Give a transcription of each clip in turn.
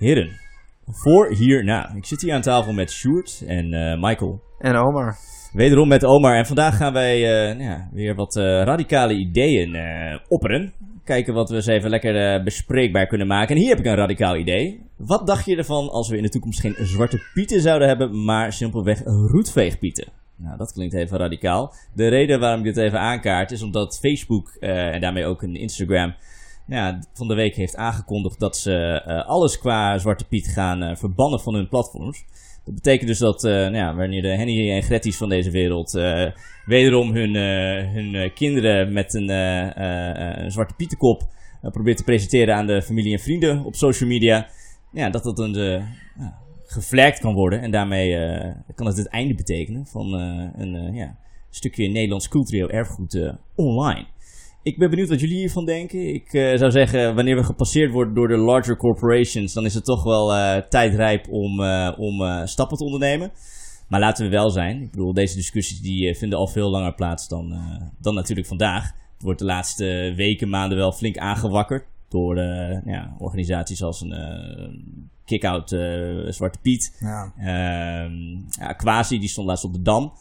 Heren, voor hierna. Ik zit hier aan tafel met Sjoerd en eh, Michael. En Omar. Wederom met Omar. En vandaag gaan wij eh, nou ja, weer wat eh, radicale ideeën opperen. Kijken wat we eens even lekker bespreekbaar kunnen maken. En hier heb ik een radicaal idee. Wat dacht je ervan als we in de toekomst geen zwarte pieten zouden hebben, maar simpelweg roetveegpieten? Nou, dat klinkt even radicaal. De reden waarom ik dit even aankaart is omdat Facebook en daarmee ook een Instagram ja, van de week heeft aangekondigd dat ze eh, alles qua Zwarte Piet gaan eh, verbannen van hun platforms. Dat betekent dus dat eh, nou ja, wanneer de Henny en Gretties van deze wereld wederom hun, hun kinderen met een, Zwarte Pietenkop probeert te presenteren aan de familie en vrienden op social media, ja, dat dat een geflagd kan worden. En daarmee kan het het einde betekenen van een ja, stukje Nederlands cultureel erfgoed online. Ik ben benieuwd wat jullie hiervan denken. Ik uh, zou zeggen, wanneer we gepasseerd worden door de larger corporations, dan is het toch wel uh, tijdrijp om, uh, om stappen te ondernemen. Maar laten we wel zijn. Ik bedoel, deze discussies die vinden al veel langer plaats dan, dan natuurlijk vandaag. Het wordt de laatste weken, maanden wel flink aangewakkerd door ja, organisaties als een Kick-Out Zwarte Piet. Ja. Ehm, ja, Quasi, die stond laatst op de Dam.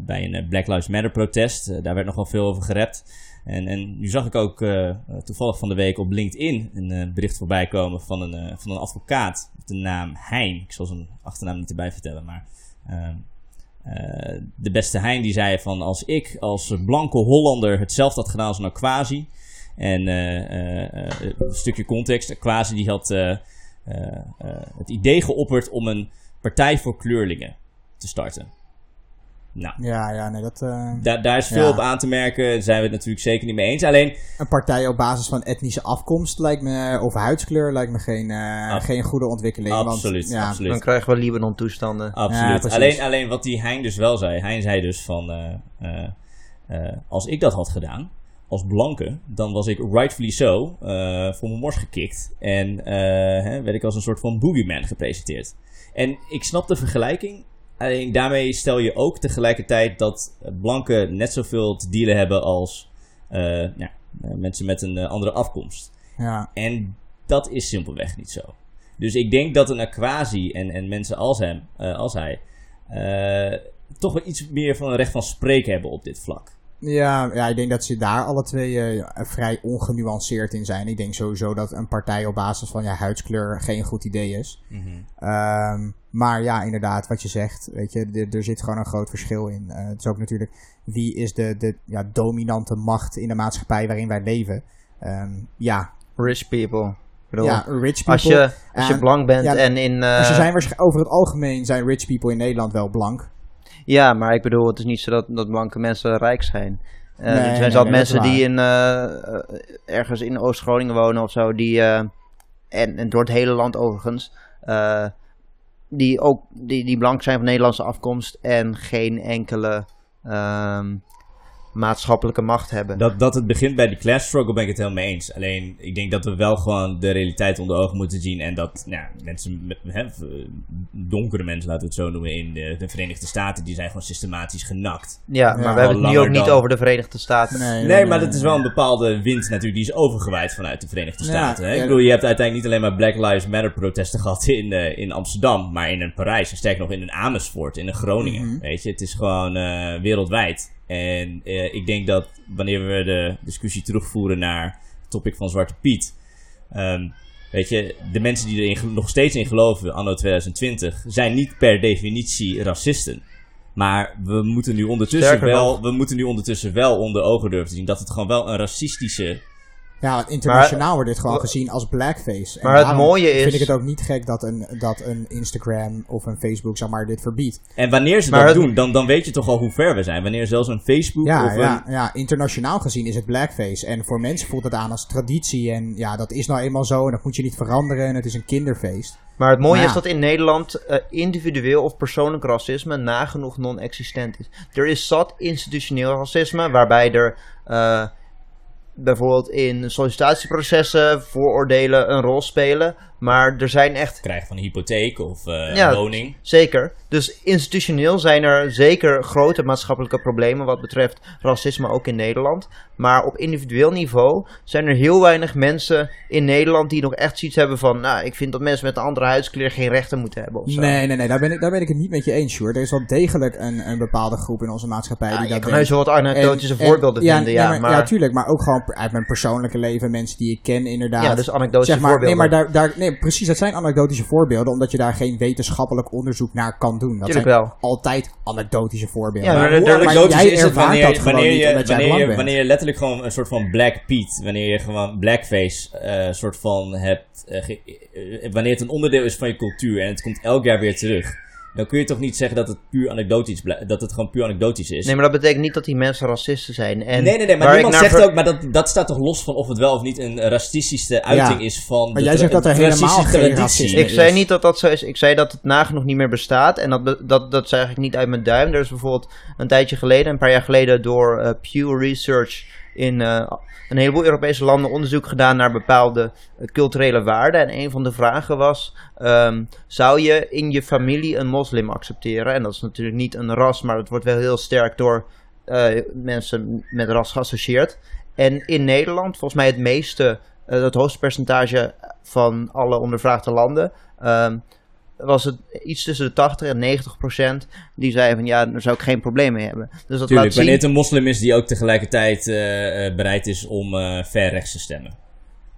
bij een Black Lives Matter protest. daar werd nogal veel over gerept. En, nu zag ik ook uh, toevallig van de week op LinkedIn een uh, bericht voorbij komen van een, uh, van een advocaat met de naam Hein. Ik zal zijn achternaam niet erbij vertellen, maar ehm, de beste Hein die zei van als ik als blanke Hollander hetzelfde had gedaan als een Quasi. En een stukje context, Quasi die had het idee geopperd om een partij voor kleurlingen te starten. Nou, ja, ja, nee, dat... Uh, da daar is veel ja. op aan te merken. Daar zijn we het natuurlijk zeker niet mee eens. Alleen... Een partij op basis van etnische afkomst lijkt me, of huidskleur lijkt me geen, uh, geen goede ontwikkeling. Absoluut, want, ja, absoluut. Dan krijgen we Libanon toestanden. Absoluut. alleen, alleen wat die Hein dus wel zei. Hein zei dus van... Uh, als ik dat had gedaan, als blanke, dan was ik rightfully so voor mijn mors gekikt. En hè, werd ik als een soort van boogeyman gepresenteerd. En ik snap de vergelijking. Alleen daarmee stel je ook tegelijkertijd dat blanken net zoveel te dealen hebben als uh, ja, mensen met een uh, andere afkomst. Ja. En dat is simpelweg niet zo. Dus ik denk dat een Aquasi en, en mensen als hem, uh, als hij, toch wel iets meer van een recht van spreken hebben op dit vlak. Ja, ja, ik denk dat ze daar alle twee uh, vrij ongenuanceerd in zijn. Ik denk sowieso dat een partij op basis van ja, huidskleur geen goed idee is. Mm -hmm. um, maar ja, inderdaad, wat je zegt, weet je, er zit gewoon een groot verschil in. Uh, het is ook natuurlijk, wie is de, de ja, dominante macht in de maatschappij waarin wij leven? Um, ja. Rich people. Bedoel, ja, rich people. Als je, als je blank bent ja, en in... Uh, ze zijn over het algemeen zijn rich people in Nederland wel blank. Ja, maar ik bedoel, het is niet zo dat, dat blanke mensen rijk zijn. Uh, nee, er zijn zat nee, mensen die in, uh, ergens in Oost-Groningen wonen of zo, die, uh, en, en door het hele land overigens, die ook die, die blank zijn van Nederlandse afkomst en geen enkele um, maatschappelijke macht hebben. Dat, dat het begint bij die class struggle ben ik het helemaal mee eens. Alleen, ik denk dat we wel gewoon de realiteit onder ogen moeten zien. En dat nou, mensen, hè, donkere mensen, laten we het zo noemen, in de, de, Verenigde Staten, die zijn gewoon systematisch genakt. Ja, maar we hebben het nu ook niet over de Verenigde Staten. Nee, nee, nee maar dat is wel een bepaalde wind natuurlijk, die is overgewaaid vanuit de Verenigde Staten. Ja, hè? Ik bedoel, je hebt uiteindelijk niet alleen maar Black Lives Matter protesten gehad in, uh, in Amsterdam, maar in een Parijs, en sterker nog in een Amersfoort, in een Groningen. Mm -hmm. Weet je, het is gewoon uh, wereldwijd. En uh, ik denk dat wanneer we de discussie terugvoeren naar het topic van Zwarte Piet. Um, weet je, de mensen die er nog steeds in geloven, anno 2020, zijn niet per definitie racisten. Maar we moeten nu ondertussen, wel, we moeten nu ondertussen wel onder ogen durven te zien dat het gewoon wel een racistische. Ja, internationaal maar, wordt dit gewoon gezien als blackface. En maar het mooie is... vind ik het ook niet gek dat een, dat een Instagram of een Facebook, zeg maar, dit verbiedt. En wanneer ze maar dat het... doen, dan, dan weet je toch al hoe ver we zijn. Wanneer zelfs een Facebook ja, of ja, een... ja, internationaal gezien is het blackface. En voor mensen voelt het aan als traditie. En ja, dat is nou eenmaal zo en dat moet je niet veranderen. En het is een kinderfeest. Maar het mooie Ja. is dat in Nederland uh, individueel of persoonlijk racisme nagenoeg non-existent is. Er is zat institutioneel racisme, waarbij er uh, bijvoorbeeld in sollicitatieprocessen vooroordelen een rol spelen. Maar er zijn echt Krijgen van een hypotheek of eh, Ja. een woning. Zeker. Dus institutioneel zijn er zeker grote maatschappelijke problemen wat betreft racisme ook in Nederland. Maar op individueel niveau zijn er heel weinig mensen in Nederland die nog echt zoiets hebben van... Nou, ik vind dat mensen met een andere huidskleur geen rechten moeten hebben of zo. Nee, nee, nee, daar ben, ik, daar ben ik het niet met je eens, Sjoerd. Er is wel degelijk een, een bepaalde groep in onze maatschappij Ja, die je dat kan denkt. heus wel wat anekdotische En- en- voorbeelden ja, vinden, nee, ja. maar, maar, ja, tuurlijk. Maar ook gewoon uit mijn persoonlijke leven. Mensen die ik ken, inderdaad. Ja, dus anekdotische zeg maar, voorbeelden. Nee, maar daar, daar, nee, precies. Dat zijn anekdotische voorbeelden. Omdat je daar geen wetenschappelijk onderzoek naar kan doen. Dat Tuurlijk zijn wel. altijd anekdotische voorbeelden. Ja, Maar jij is het wanneer, dat gewoon wanneer, niet je, wanneer, je, wanneer je letterlijk gewoon een soort van Black Pete, wanneer je gewoon blackface eh soort van hebt, eh, ge- eh, wanneer het een onderdeel is van je cultuur en het komt elk jaar weer terug, dan kun je toch niet zeggen dat het puur anekdotisch dat het gewoon puur anekdotisch is. Nee, maar dat betekent niet dat die mensen racisten zijn. En nee, nee, nee, maar niemand zegt ook, maar dat, dat staat toch los van of het wel of niet een racistische uiting Ja. is van. Maar de jij zegt dat er helemaal racistische geen traditie. racisme Ik zei is. niet dat dat zo is. Ik zei dat het nagenoeg niet meer bestaat. En dat, dat, dat zeg ik niet uit mijn duim. Er is bijvoorbeeld een tijdje geleden, een paar jaar geleden, door eh, Pew Research in eh, een heleboel Europese landen onderzoek gedaan naar bepaalde eh, culturele waarden. En een van de vragen was: ehm, zou je in je familie een moslim accepteren? En dat is natuurlijk niet een ras, maar het wordt wel heel sterk door eh, mensen met ras geassocieerd. En in Nederland, volgens mij het meeste, het hoogste percentage van alle ondervraagde landen, ehm, was het iets tussen de 80 en 90 procent die zeiden van ja, daar zou ik geen probleem mee hebben. Dus dat Tuurlijk, laat zien. wanneer het een moslim is die ook tegelijkertijd eh, eh, bereid is om eh ver rechts te stemmen.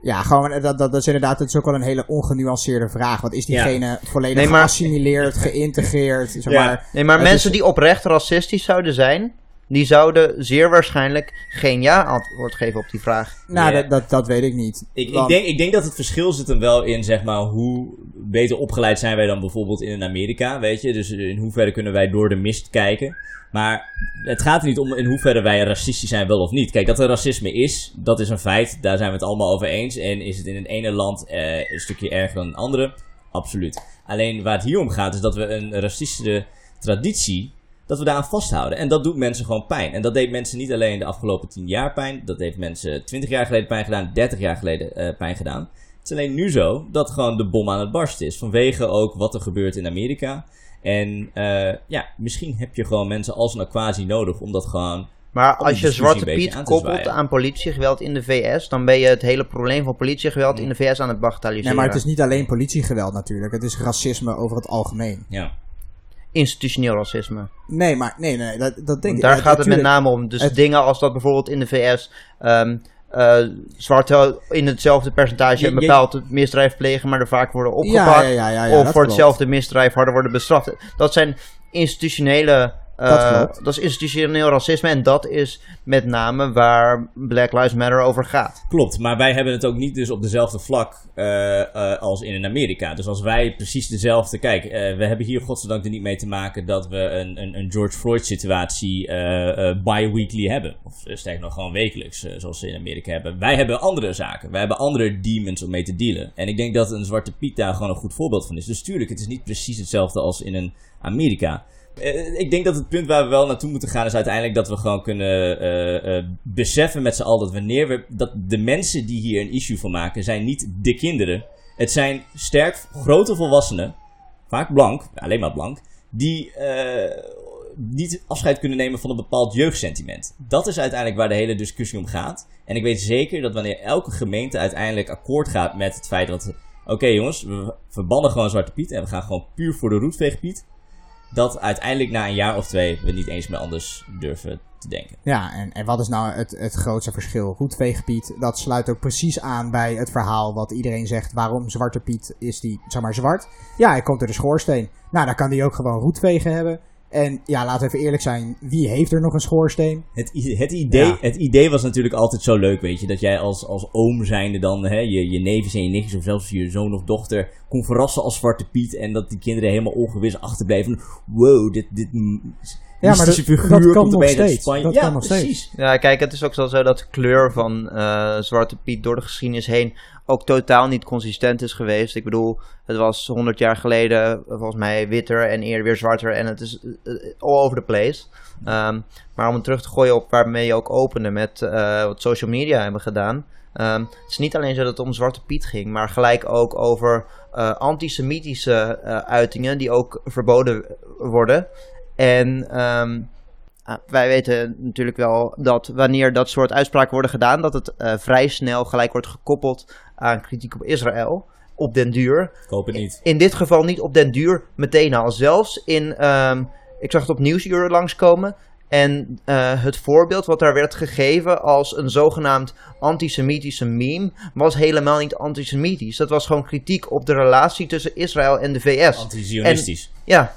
Ja, gewoon, dat, dat, dat is inderdaad dat is ook wel een hele ongenuanceerde vraag. Want is Ja. diegene volledig Nee, maar- geassimileerd, geïntegreerd? Zeg Ja. maar, Nee, maar Het mensen is- die oprecht racistisch zouden zijn, die zouden zeer waarschijnlijk geen ja-antwoord geven op die vraag. Nou, Ja. dat, dat, dat weet ik niet. Ik, ik, denk, ik denk dat het verschil zit hem wel in, zeg maar, hoe beter opgeleid zijn wij dan bijvoorbeeld in Amerika, weet je. Dus in hoeverre kunnen wij door de mist kijken. Maar het gaat er niet om in hoeverre wij racistisch zijn, wel of niet. Kijk, dat er racisme is, dat is een feit. Daar zijn we het allemaal over eens. En is het in het ene land eh, een stukje erger dan in het andere? Absoluut. Alleen waar het hier om gaat, is dat we een racistische traditie, dat we daaraan vasthouden. En dat doet mensen gewoon pijn. En dat deed mensen niet alleen de afgelopen tien jaar pijn. Dat heeft mensen twintig jaar geleden pijn gedaan, 30 jaar geleden eh, pijn gedaan. Het is alleen nu zo dat gewoon de bom aan het barsten is. Vanwege ook wat er gebeurt in Amerika. En eh, ja, misschien heb je gewoon mensen als een Aquasi nodig om dat gewoon... Maar als je Zwarte Piet aan koppelt zwaaien. aan politiegeweld in de VS, dan ben je het hele probleem van politiegeweld in de VS aan het bagatelliseren. Nee, maar het is niet alleen politiegeweld natuurlijk. Het is racisme over het algemeen. Ja. Institutioneel racisme. Nee, maar nee, nee, dat, dat denk Want ik. daar ja, gaat het met name om. Dus Het- dingen als dat bijvoorbeeld in de VS ehm eh zwarte in hetzelfde percentage een bepaald misdrijf plegen, maar er vaak worden opgepakt. ja, ja, ja, ja, of voor klopt. hetzelfde misdrijf harder worden bestraft. Dat zijn institutionele. Eh, Dat klopt. dat is institutioneel racisme en dat is met name waar Black Lives Matter over gaat. Klopt, maar wij hebben het ook niet dus op dezelfde vlak eh, eh, als in Amerika. Dus als wij precies dezelfde... Kijk, eh, we hebben hier godzijdank er niet mee te maken dat we een, een, een George Floyd situatie eh eh bi-weekly hebben. Of eh, sterker nog gewoon wekelijks, eh, zoals ze in Amerika hebben. Wij hebben andere zaken. Wij hebben andere demons om mee te dealen. En ik denk dat een Zwarte Piet daar gewoon een goed voorbeeld van is. Dus tuurlijk, het is niet precies hetzelfde als in een Amerika. Eh, ik denk dat het punt waar we wel naartoe moeten gaan is uiteindelijk dat we gewoon kunnen eh, eh, beseffen met z'n allen dat wanneer we dat de mensen die hier een issue van maken zijn niet de kinderen. Het zijn sterk grote volwassenen, vaak blank, alleen maar blank, die niet afscheid kunnen nemen van een bepaald jeugdsentiment. Dat is uiteindelijk waar de hele discussie om gaat. En ik weet zeker dat wanneer elke gemeente uiteindelijk akkoord gaat met het feit dat oké jongens, we verbannen gewoon Zwarte Piet en we gaan gewoon puur voor de roetveegpiet dat uiteindelijk na een jaar of twee we niet eens meer anders durven te denken. Ja, en, wat is nou het, het grootste verschil? Roetveegpiet, dat sluit ook precies aan bij het verhaal wat iedereen zegt. Waarom Zwarte Piet is die, zeg maar, zwart? Ja, hij komt door de schoorsteen. Nou, dan kan hij ook gewoon roetvegen hebben. En ja, laten we even eerlijk zijn. Wie heeft er nog een schoorsteen? Het, het, idee, Ja. het idee was natuurlijk altijd zo leuk, weet je. Dat jij als, als oom zijnde dan hè, je, je neefjes en je nichtjes of zelfs je zoon of dochter kon verrassen als Zwarte Piet. En dat die kinderen helemaal ongewis achterbleven. Wow, dit, dit Ja, maar mystische dat- figuur dat kan nog steeds. Dat ja, kan nog steeds. precies. Ja, kijk, het is ook wel zo dat de kleur van eh, Zwarte Piet door de geschiedenis heen ook totaal niet consistent is geweest. Ik bedoel, het was 100 jaar geleden eh, volgens mij witter en eerder weer zwarter en het is eh, all over the place. Ehm, maar om het terug te gooien op waarmee je ook opende met eh, wat social media hebben gedaan. Ehm, het is niet alleen zo dat het om Zwarte Piet ging, maar gelijk ook over eh, antisemitische eh, uitingen die ook verboden worden. En ehm, ah, wij weten natuurlijk wel dat wanneer dat soort uitspraken worden gedaan, dat het eh, vrij snel gelijk wordt gekoppeld aan kritiek op Israël. Op den duur. Ik hoop het niet. In dit geval niet op den duur meteen al. Zelfs in, ehm, ik zag het op Nieuwsuur langskomen. En eh, het voorbeeld wat daar werd gegeven als een zogenaamd antisemitische meme was helemaal niet antisemitisch. Dat was gewoon kritiek op de relatie tussen Israël en de VS. Anti-Zionistisch. Ja,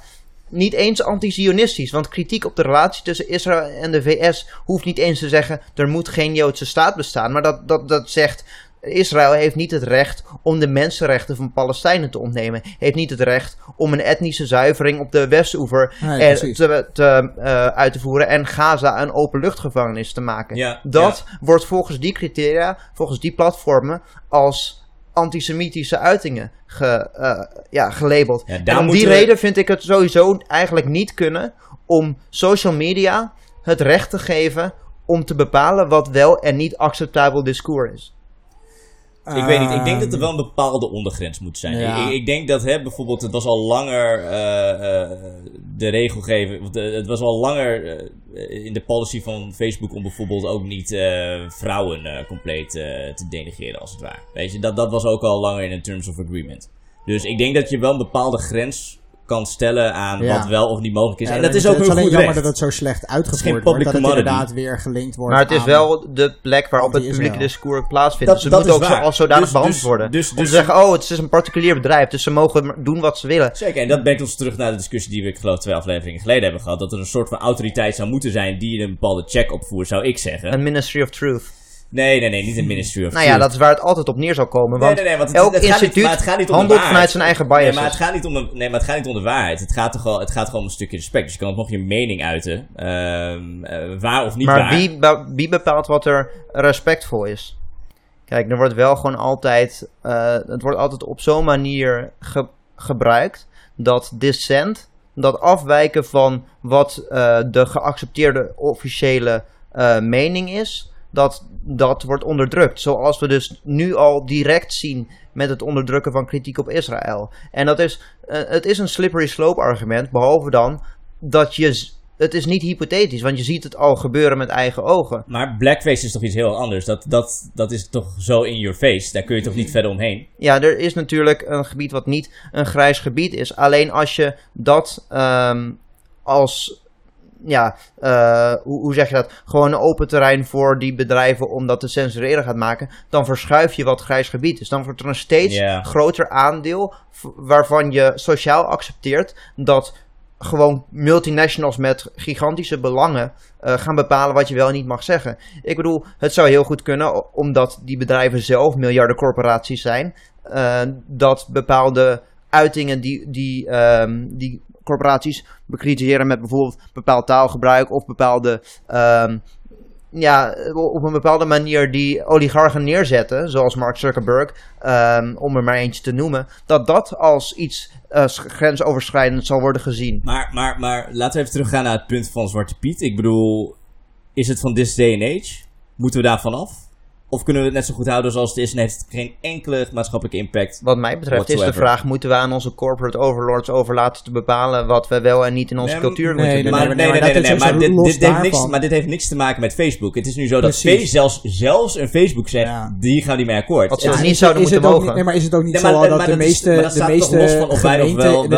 niet eens anti-Zionistisch. Want kritiek op de relatie tussen Israël en de VS hoeft niet eens te zeggen er moet geen Joodse staat bestaan. Maar dat, dat, dat zegt Israël heeft niet het recht om de mensenrechten van Palestijnen te ontnemen. Heeft niet het recht om een etnische zuivering op de Westoever er precies. te, te, eh, uit te voeren en Gaza een openluchtgevangenis te maken. Ja, Dat wordt volgens die criteria, volgens die platformen, als antisemitische uitingen ge, eh, ja, gelabeld. Ja, en om die we- reden vind ik het sowieso eigenlijk niet kunnen om social media het recht te geven om te bepalen wat wel en niet acceptabel discours is. Ik weet niet, ik denk dat er Ehm, wel een bepaalde ondergrens moet zijn. Ja. Ik, ik denk dat hè, bijvoorbeeld, het was al langer eh, eh, de regelgeving, want, het was al langer eh, in de policy van Facebook om bijvoorbeeld ook niet vrouwen compleet te denigeren als het ware. Weet je, dat, dat was ook al langer in een Terms of Agreement. Dus ik denk dat je wel een bepaalde grens kan stellen aan Ja. wat wel of niet mogelijk is. ja, en dat het is ook het een alleen goed jammer recht. dat het zo slecht geen uitgevoerd wordt. Dat het inderdaad weer gelinkt wordt Maar het is wel de plek waarop het publieke discours plaatsvindt. Dat- dus het dat moet is ook zo, waar. als zodanig Dus- behandeld dus- worden. dus- om dus- te zeggen, oh, het is een particulier bedrijf, dus ze mogen doen wat ze willen. Zeker, en dat brengt ons terug naar de discussie die we, ik geloof, twee afleveringen geleden hebben gehad. Dat er een soort van autoriteit zou moeten zijn die een bepaalde check opvoert, zou ik zeggen. Een Ministry of Truth. Nee, nee, nee, niet een Ministry of Nou ja, dat is waar het altijd op neer zal komen. Nee, Want nee, nee, want het, elk het niet- instituut maar het gaat niet om de handelt vanuit zijn eigen Nee, biases. maar het gaat niet om de, nee, maar het gaat niet om de waarheid. Het gaat toch wel, het gaat gewoon om een stukje respect. Dus je kan nog je mening uiten, ehm, eh, waar of niet maar waar. wie, be- wie bepaalt wat er respectvol is? Kijk, er wordt wel gewoon altijd... eh, het wordt altijd op zo'n manier ge- gebruikt... dat dissent, dat afwijken van wat eh, de geaccepteerde officiële mening is... Dat, dat wordt onderdrukt. Zoals we dus nu al direct zien met het onderdrukken van kritiek op Israël. En dat is, eh, het is een slippery slope argument, behalve dan dat je... Het is niet hypothetisch, want je ziet het al gebeuren met eigen ogen. Maar blackface is toch iets heel anders. Dat, dat, dat is toch zo in your face. Daar kun je toch niet verder omheen. Ja, er is natuurlijk een gebied wat niet een grijs gebied is. Alleen als je dat ehm, als, ja, eh, hoe, hoe zeg je dat? Gewoon een open terrein voor die bedrijven om dat te censureren gaat maken. Dan verschuif je wat grijs gebied is. Dan wordt er een steeds groter aandeel waarvan je sociaal accepteert dat gewoon multinationals met gigantische belangen eh, gaan bepalen wat je wel en niet mag zeggen. Ik bedoel, het zou heel goed kunnen, omdat die bedrijven zelf miljardencorporaties zijn, eh, dat bepaalde uitingen die, die, ehm, die corporaties bekritiseren met bijvoorbeeld bepaald taalgebruik of bepaalde ehm, ja, op een bepaalde manier die oligarchen neerzetten, zoals Mark Zuckerberg, ehm, om er maar eentje te noemen, dat dat als iets eh, grensoverschrijdend zal worden gezien. Maar, maar, maar laten we even teruggaan naar het punt van Zwarte Piet. Ik bedoel, is het van this day and age? Moeten we daarvan af? Of kunnen we het net zo goed houden zoals het is en heeft het geen enkele maatschappelijke impact? Wat mij betreft is de Whatsoever. vraag, moeten we aan onze corporate overlords overlaten te bepalen wat we wel en niet in onze Nee, cultuur nee, moeten doen? Maar, nee, nee, nee, maar nee, nee, dit, heeft niks, daarvan. maar dit heeft niks te maken met Facebook. Het is nu zo dat zelfs, zelfs een Facebook zegt, Ja. die gaan niet mee akkoord. Wat ze is- niet is, zouden is moeten het ook mogen. niet, nee, maar is het ook niet Nee, zo maar- dat maar de meeste, de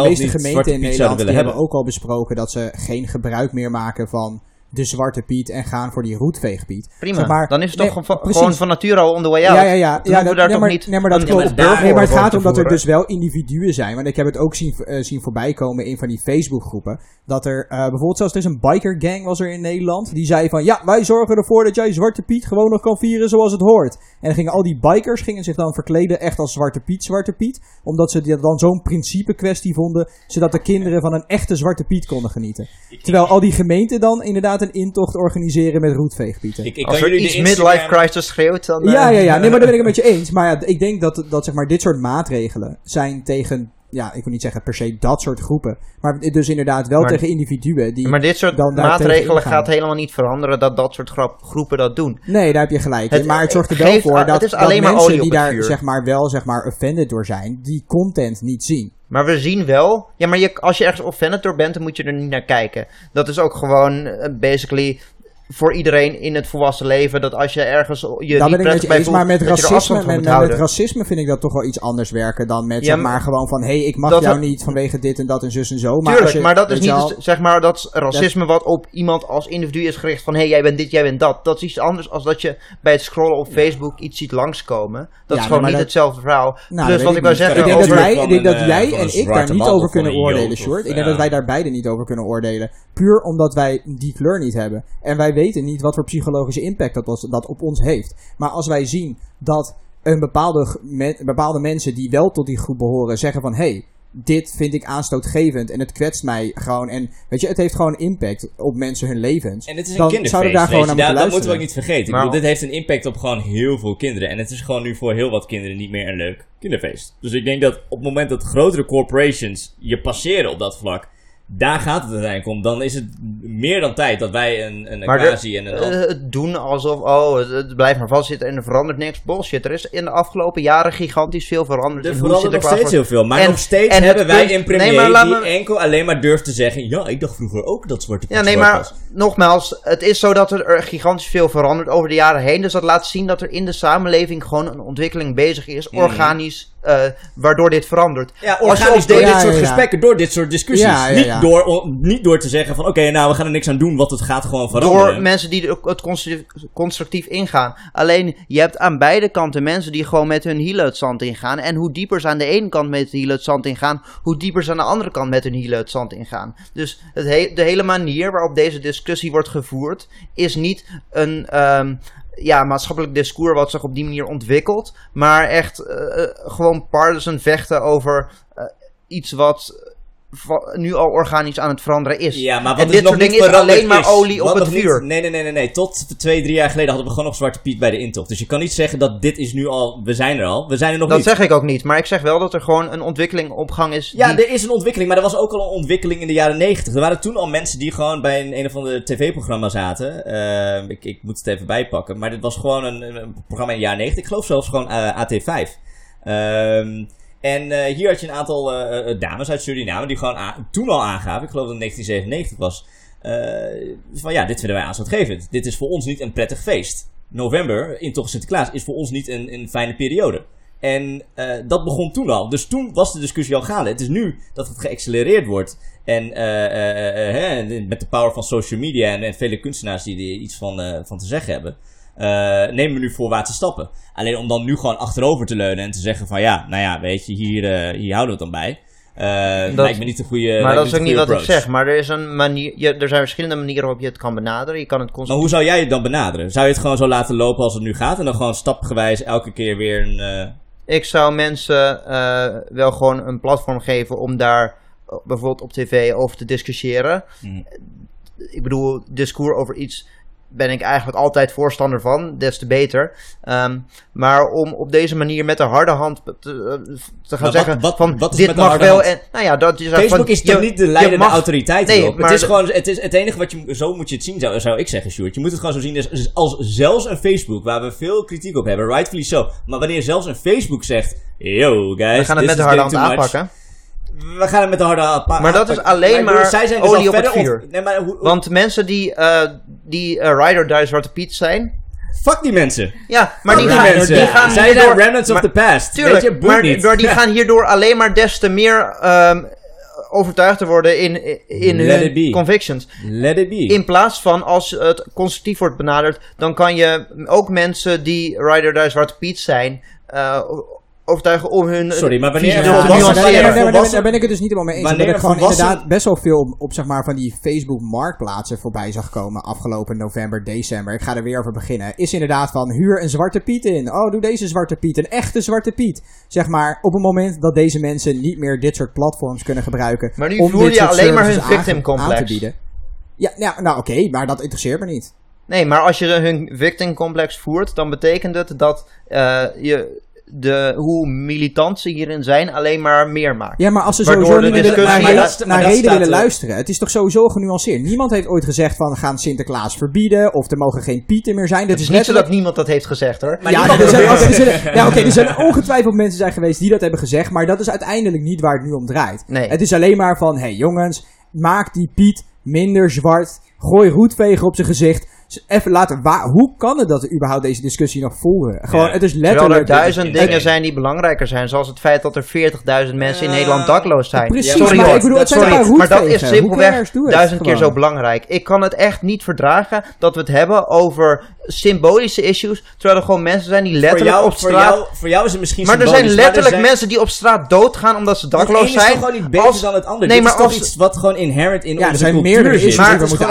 meeste gemeenten, in Nederland hebben ook al besproken dat ze geen gebruik meer maken van de Zwarte Piet en gaan voor die roetveegpiet. Prima, Zeg maar, dan is het nee, toch gewoon van- precies. gewoon van nature al on the way out. Ja, ja, ja. Ja dat, daar nee, toch maar, niet nee, maar dat klopt. Nee, maar het gaat om dat er dus wel individuen zijn. Want ik heb het ook zien, eh, zien voorbij komen in van die Facebookgroepen. Dat er eh, bijvoorbeeld zelfs is een biker gang was er in Nederland. Die zei van ja, wij zorgen ervoor dat jij Zwarte Piet gewoon nog kan vieren zoals het hoort. En dan gingen al die bikers gingen zich dan verkleden echt als Zwarte Piet, Zwarte Piet. Omdat ze dit dan zo'n principe kwestie vonden. Zodat de kinderen van een echte Zwarte Piet konden genieten. Terwijl al die gemeenten dan inderdaad een intocht organiseren met roetveegpieten. ik, ik Als er jullie iets de midlife Instagram- crisis schreeuwt, dan... eh, Ja, ja, ja. Nee, maar daar ben ik het met je eens. Maar ja, ik denk dat, dat zeg maar, dit soort maatregelen zijn tegen ja, ik wil niet zeggen per se dat soort groepen. Maar dus inderdaad wel Maar- tegen individuen die... Maar dit soort dan maatregelen gaat helemaal niet veranderen dat dat soort groepen dat doen. Nee, daar heb je gelijk Het-. Maar het zorgt er wel geeft- voor het dat, is dat alleen maar mensen olie op die het daar zeg maar wel zeg maar offended door zijn, die content niet zien. Maar we zien wel. Ja, maar je, als je ergens offended door bent, dan moet je er niet naar kijken. Dat is ook gewoon eh, basically voor iedereen in het volwassen leven. Dat als je ergens je Daar niet ben ik met prettig je bij eens, voelt, maar met dat racisme, met, met, racisme vind ik dat toch wel iets anders werken dan met Ja, zeg maar- gewoon van hé, hey, ik mag Dat jou niet vanwege dit en dat en zus en zo. Maar Tuurlijk, als je, maar dat is niet zeg maar dat racisme wat op iemand als individu is gericht van hé, hey, jij bent dit, jij bent dat. Dat is iets anders als dat je bij het scrollen op Facebook iets ziet langskomen. Dat Ja, is gewoon niet dat- hetzelfde verhaal. Nou, dus dat wat ik wou zeggen Ik denk dat wij, ik denk dat eh, jij van en ik daar niet over kunnen oordelen, Short. Ik denk dat wij daar beide niet over kunnen oordelen. Puur omdat wij die kleur niet hebben. En wij weten niet wat voor psychologische impact dat, was, dat op ons heeft. Maar als wij zien dat een bepaalde, me- bepaalde mensen die wel tot die groep behoren zeggen van... Hey, dit vind ik aanstootgevend en het kwetst mij gewoon. En weet je, het heeft gewoon impact op mensen hun levens. En het is een dan zouden daar gewoon Daar- moeten Dat moeten we ook niet vergeten. Maar- Ik bedoel, dit heeft een impact op gewoon heel veel kinderen. En het is gewoon nu voor heel wat kinderen niet meer een leuk kinderfeest. Dus ik denk dat op het moment dat grotere corporations je passeren op dat vlak... Daar gaat het uiteindelijk om. Dan is het meer dan tijd dat wij een, een Akazi en een... Eh, het doen alsof, oh, het, het blijft maar vastzitten en er verandert niks. Bullshit. Er is in de afgelopen jaren gigantisch veel veranderd. er in verandert nog steeds heel veel. Maar En- nog steeds en hebben wij een premier Nee, die me- enkel alleen maar durft te zeggen... Ja, ik dacht vroeger ook dat Zwarte Piet Ja, nee, maar was. nogmaals, het is zo dat er gigantisch veel verandert over de jaren heen. Dus dat laat zien dat er in de samenleving gewoon een ontwikkeling bezig is, Mhm. organisch, eh, waardoor dit verandert. Ja, organisch door dit Ja, soort ja, gesprekken, door dit soort discussies. Niet. Door, niet door te zeggen van, oké, nou, we gaan er niks aan doen, want het gaat gewoon veranderen. Door mensen die het constructief, ingaan. Alleen, je hebt aan beide kanten mensen die gewoon met hun hielen het zand ingaan. En hoe dieper ze aan de ene kant met de hielen het zand ingaan, hoe dieper ze aan de andere kant met hun hielen het zand ingaan. Dus het he- de hele manier waarop deze discussie wordt gevoerd, is niet een ehm, ja, maatschappelijk discours wat zich op die manier ontwikkelt. Maar echt eh, eh, gewoon partisan vechten over eh, iets wat nu al organisch aan het veranderen is. Ja, maar wat en dit nog soort niet dingen is alleen maar is. olie op Wat het nog niet- vuur. nee, nee, nee, nee, nee. Tot twee, drie jaar geleden hadden we gewoon nog Zwarte Piet bij de intocht. Dus je kan niet zeggen dat dit is nu al, we zijn er al. We zijn er nog Dat niet. zeg ik ook niet, maar ik zeg wel dat er gewoon een ontwikkeling op gang is. Ja, die- er is een ontwikkeling, maar er was ook al een ontwikkeling in de jaren negentig. Er waren toen al mensen die gewoon bij een, een of ander tv-programma zaten. Eh, ik, ik moet het even bijpakken. Maar dit was gewoon een, een programma in de jaren negentig. Ik geloof zelfs gewoon eh, AT5. Ehm, en eh, hier had je een aantal eh, dames uit Suriname die gewoon toen al aangaven. Ik geloof dat het 1997 was. eh, van ja, dit vinden wij aanstootgevend. Dit is voor ons niet een prettig feest. November, intocht Sinterklaas, is voor ons niet een, een fijne periode. En dat begon toen al. Dus toen was de discussie al gaande. Het is nu dat het geaccelereerd wordt. En hè, met de power van social media en, vele kunstenaars die er iets van, van te zeggen hebben. Eh, nemen we nu voorwaartse stappen. Alleen om dan nu gewoon achterover te leunen en te zeggen van ja, nou ja, weet je, hier, eh, hier houden we het dan bij. Eh Dat- lijkt me niet een goede maar me dat is ook niet wat ik zeg. Maar er, is een manier, je, er zijn verschillende manieren waarop je het kan benaderen. Je kan het Maar hoe zou jij het dan benaderen? Zou je het gewoon zo laten lopen als het nu gaat en dan gewoon stapgewijs elke keer weer een... Ik zou mensen wel gewoon een platform geven om daar bijvoorbeeld op tv over te discussiëren. Mhm. Ik bedoel, discours over iets ben ik eigenlijk altijd voorstander van, des te beter. Ehm, maar om op deze manier met de harde hand te, te gaan wat- zeggen wat- van wat is dit mag wel hand? en nou ja dat Facebook van, is toch niet de leidende mag- autoriteit Nee, maar het is gewoon, het, is, het enige wat je, zo moet je het zien, zou, zou ik zeggen, Sjoerd. Je moet het gewoon zo zien als, als zelfs een Facebook, waar we veel kritiek op hebben, rightfully so. Maar wanneer zelfs een Facebook zegt, yo guys, we gaan het met de harde hand aanpakken. We gaan het met de harde aanpakken. Maar dat is alleen maar zij zijn dus olie op het vuur. nee, maar hoe, hoe- Want mensen die, eh die eh, Ride or Die Zwarte Piet zijn. fuck die mensen. Ja, maar die die gaan, mensen. die gaan zij hierdoor- zijn remnants of the past. Tuurlijk, je, maar, niet. maar die gaan hierdoor alleen maar des te meer ehm, overtuigd te worden in, in Let hun convictions. Let it be. In plaats van als het constructief wordt benaderd, dan kan je ook mensen die Ride or Die Zwarte Piet zijn, eh, overtuigen om hun Sorry, maar wanneer er Ja, maar daar- daar- daar- volwassen- daar ben ik het dus niet helemaal mee eens. Wanneer Omdat ik gewoon volwassen- inderdaad best wel veel op, op, zeg maar, van die Facebook marktplaatsen voorbij zag komen afgelopen november, december. Ik ga er weer over beginnen. Is inderdaad van huur een zwarte piet in. Oh, doe deze zwarte piet. Een echte zwarte piet. Zeg maar, op het moment dat deze mensen niet meer dit soort platforms kunnen gebruiken. Maar nu voer je alleen maar hun victim complex. aan te bieden. Ja, ja nou oké, maar dat interesseert me niet. Nee, maar als je hun victim complex voert, dan betekent het dat eh, je de, hoe militant ze hierin zijn alleen maar meer maakt. Ja, maar als ze sowieso niet willen- naar, Maar dat- naar reden willen er- luisteren. Het is toch sowieso genuanceerd. Niemand heeft ooit gezegd van we gaan Sinterklaas verbieden of er mogen geen pieten meer zijn. Dat Het is is niet zo dat niemand dat heeft gezegd hoor. Maar ja, er zijn, probeert- oké, er zijn- ja, oké, er zijn ongetwijfeld mensen zijn geweest die dat hebben gezegd, maar dat is uiteindelijk niet waar het nu om draait. Nee. Het is alleen maar van, hé hey, jongens, maak die Piet minder zwart, gooi roetveger op zijn gezicht. Even laten, waar, hoe kan het dat we überhaupt deze discussie nog voeren? Gewoon, Ja. het is Terwijl er letterlijk... duizend het- dingen zijn die belangrijker zijn. Zoals het feit dat er 40.000 mensen in. Nederland dakloos zijn. Precies, sorry maar hoor. ik bedoel, het zijn sorry, maar dat is simpelweg het duizend keer zo belangrijk. Ik kan het echt niet verdragen dat we het hebben over symbolische issues. Terwijl er gewoon mensen zijn die Voor letterlijk jou, op voor, straat... jou, voor jou is het misschien maar er zijn letterlijk zijn- mensen die op straat doodgaan omdat ze Het dakloos is zijn. toch gewoon niet beter Als- dan het andere. Nee, Dit maar is toch als- iets wat gewoon inherent in Ja, er onze zijn cultuur meerdere issues Maar het we is moeten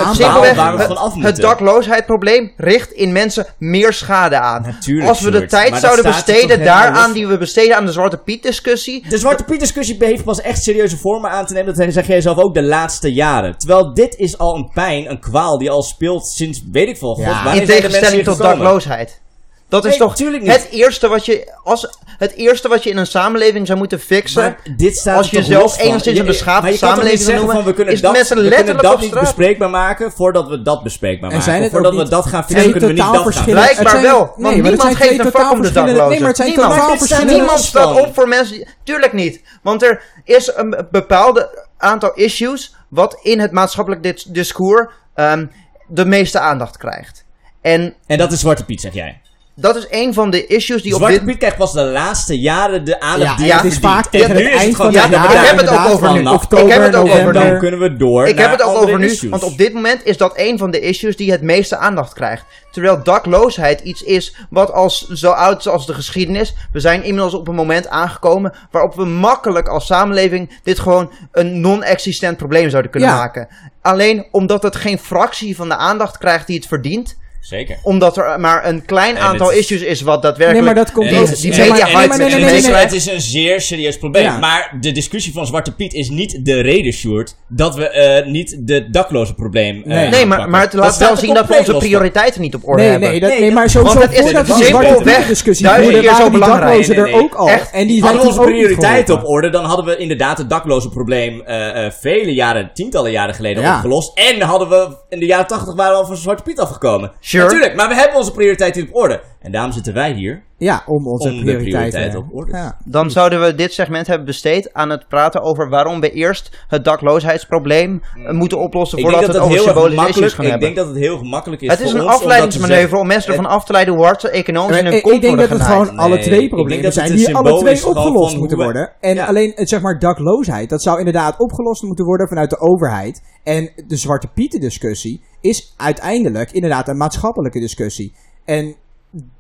waar we het, van af het moeten. dakloosheidprobleem richt in mensen meer schade aan. Natuurlijk, Als we de Sjoerd, tijd maar dat zouden staat er besteden toch helemaal daaraan los die we besteden aan de Zwarte Piet discussie. De Zwarte Piet discussie heeft pas echt serieuze vormen aan te nemen. Dat zeg jij zelf ook de laatste jaren. Terwijl dit is al een pijn, een kwaal die al speelt sinds weet ik veel. God, wanneer In zijn de mensen tegenstelling hier tot gekomen? dakloosheid. Dat is Nee, toch tuurlijk niet. het eerste, wat je, als, het eerste wat je in een samenleving zou moeten fixen. Maar dit staat Als je van. enigszins een beschaafde samenleving zeggen noemen, van we kunnen is dat, mensen we kunnen dat niet bespreekbaar maken voordat we dat bespreekbaar En maken. het voordat we niet dat gaan fixen, kunnen we niet dat gaan. Blijkbaar wel, nee, want het niemand geeft een fuck om de daklozen. nee, maar het zijn niemand. totaal staat verschillende- Niemand los staat van. op voor mensen. Tuurlijk niet. Want er is een bepaalde aantal issues wat in het maatschappelijk dis- discours ehm, de meeste aandacht krijgt. En En dat is Zwarte Piet, zeg jij. Dat is een van de issues die op Zwarte dit Piet krijgt pas de laatste jaren de aandacht Ja, die ja, het is vaak En tegen het het eind van het de jaar. Ik heb het ook over nu. oktober, Ik heb het ook over nu. dan kunnen we door Ik heb het ook over nu, want op dit moment is dat een van de issues die het meeste aandacht krijgt. Terwijl dakloosheid iets is wat als zo oud is als de geschiedenis. We zijn inmiddels op een moment aangekomen waarop we makkelijk als samenleving dit gewoon een non-existent probleem zouden kunnen Ja. maken. Alleen omdat het geen fractie van de aandacht krijgt die het verdient. Zeker. Omdat er maar een klein aantal issues is wat daadwerkelijk... Nee, maar dat komt ook- die media nee, maar hype nee, nee, met nee, zich nee, Het is een zeer serieus probleem. Ja. Maar de discussie van Zwarte Piet is niet de reden, Sjoerd, dat we eh, niet de dakloze probleem eh, Nee. Nee, maar, maar het Dat laat wel zien dat we onze prioriteiten niet op orde Nee, hebben. nee, dat, Nee, nee, maar sowieso want is voordat die simpelweg Zwarte Piet discussie duizend keer zo die belangrijk. daklozen er ook al. Echt. En die Hadden we onze niet prioriteiten op orde, dan hadden we inderdaad het dakloze probleem eh, eh, vele jaren, tientallen jaren geleden opgelost. En hadden we in de jaren tachtig waren we al van Zwarte Piet afgekomen. Sure. Natuurlijk, maar we hebben onze prioriteiten op orde. En daarom zitten wij hier. Ja, om onze Om de prioriteiten. prioriteiten op orde te Ja. Dan zouden we dit segment hebben besteed aan het praten over waarom we eerst het dakloosheidsprobleem eh, moeten oplossen Ik voordat we het het over symbolische issues makkelijk, gaan ik hebben. denk dat het heel gemakkelijk is het is een ons afleidingsmanoeuvre zeggen. om mensen ervan Het- af te leiden hoe hard ze economisch in hun Ik, kop ik denk dat het gewoon alle Nee, twee ik problemen zijn die alle twee opgelost moeten worden. En Ja. alleen het zeg maar dakloosheid, dat zou inderdaad opgelost moeten worden vanuit de overheid. En de Zwarte Pieten discussie is uiteindelijk inderdaad een maatschappelijke discussie. En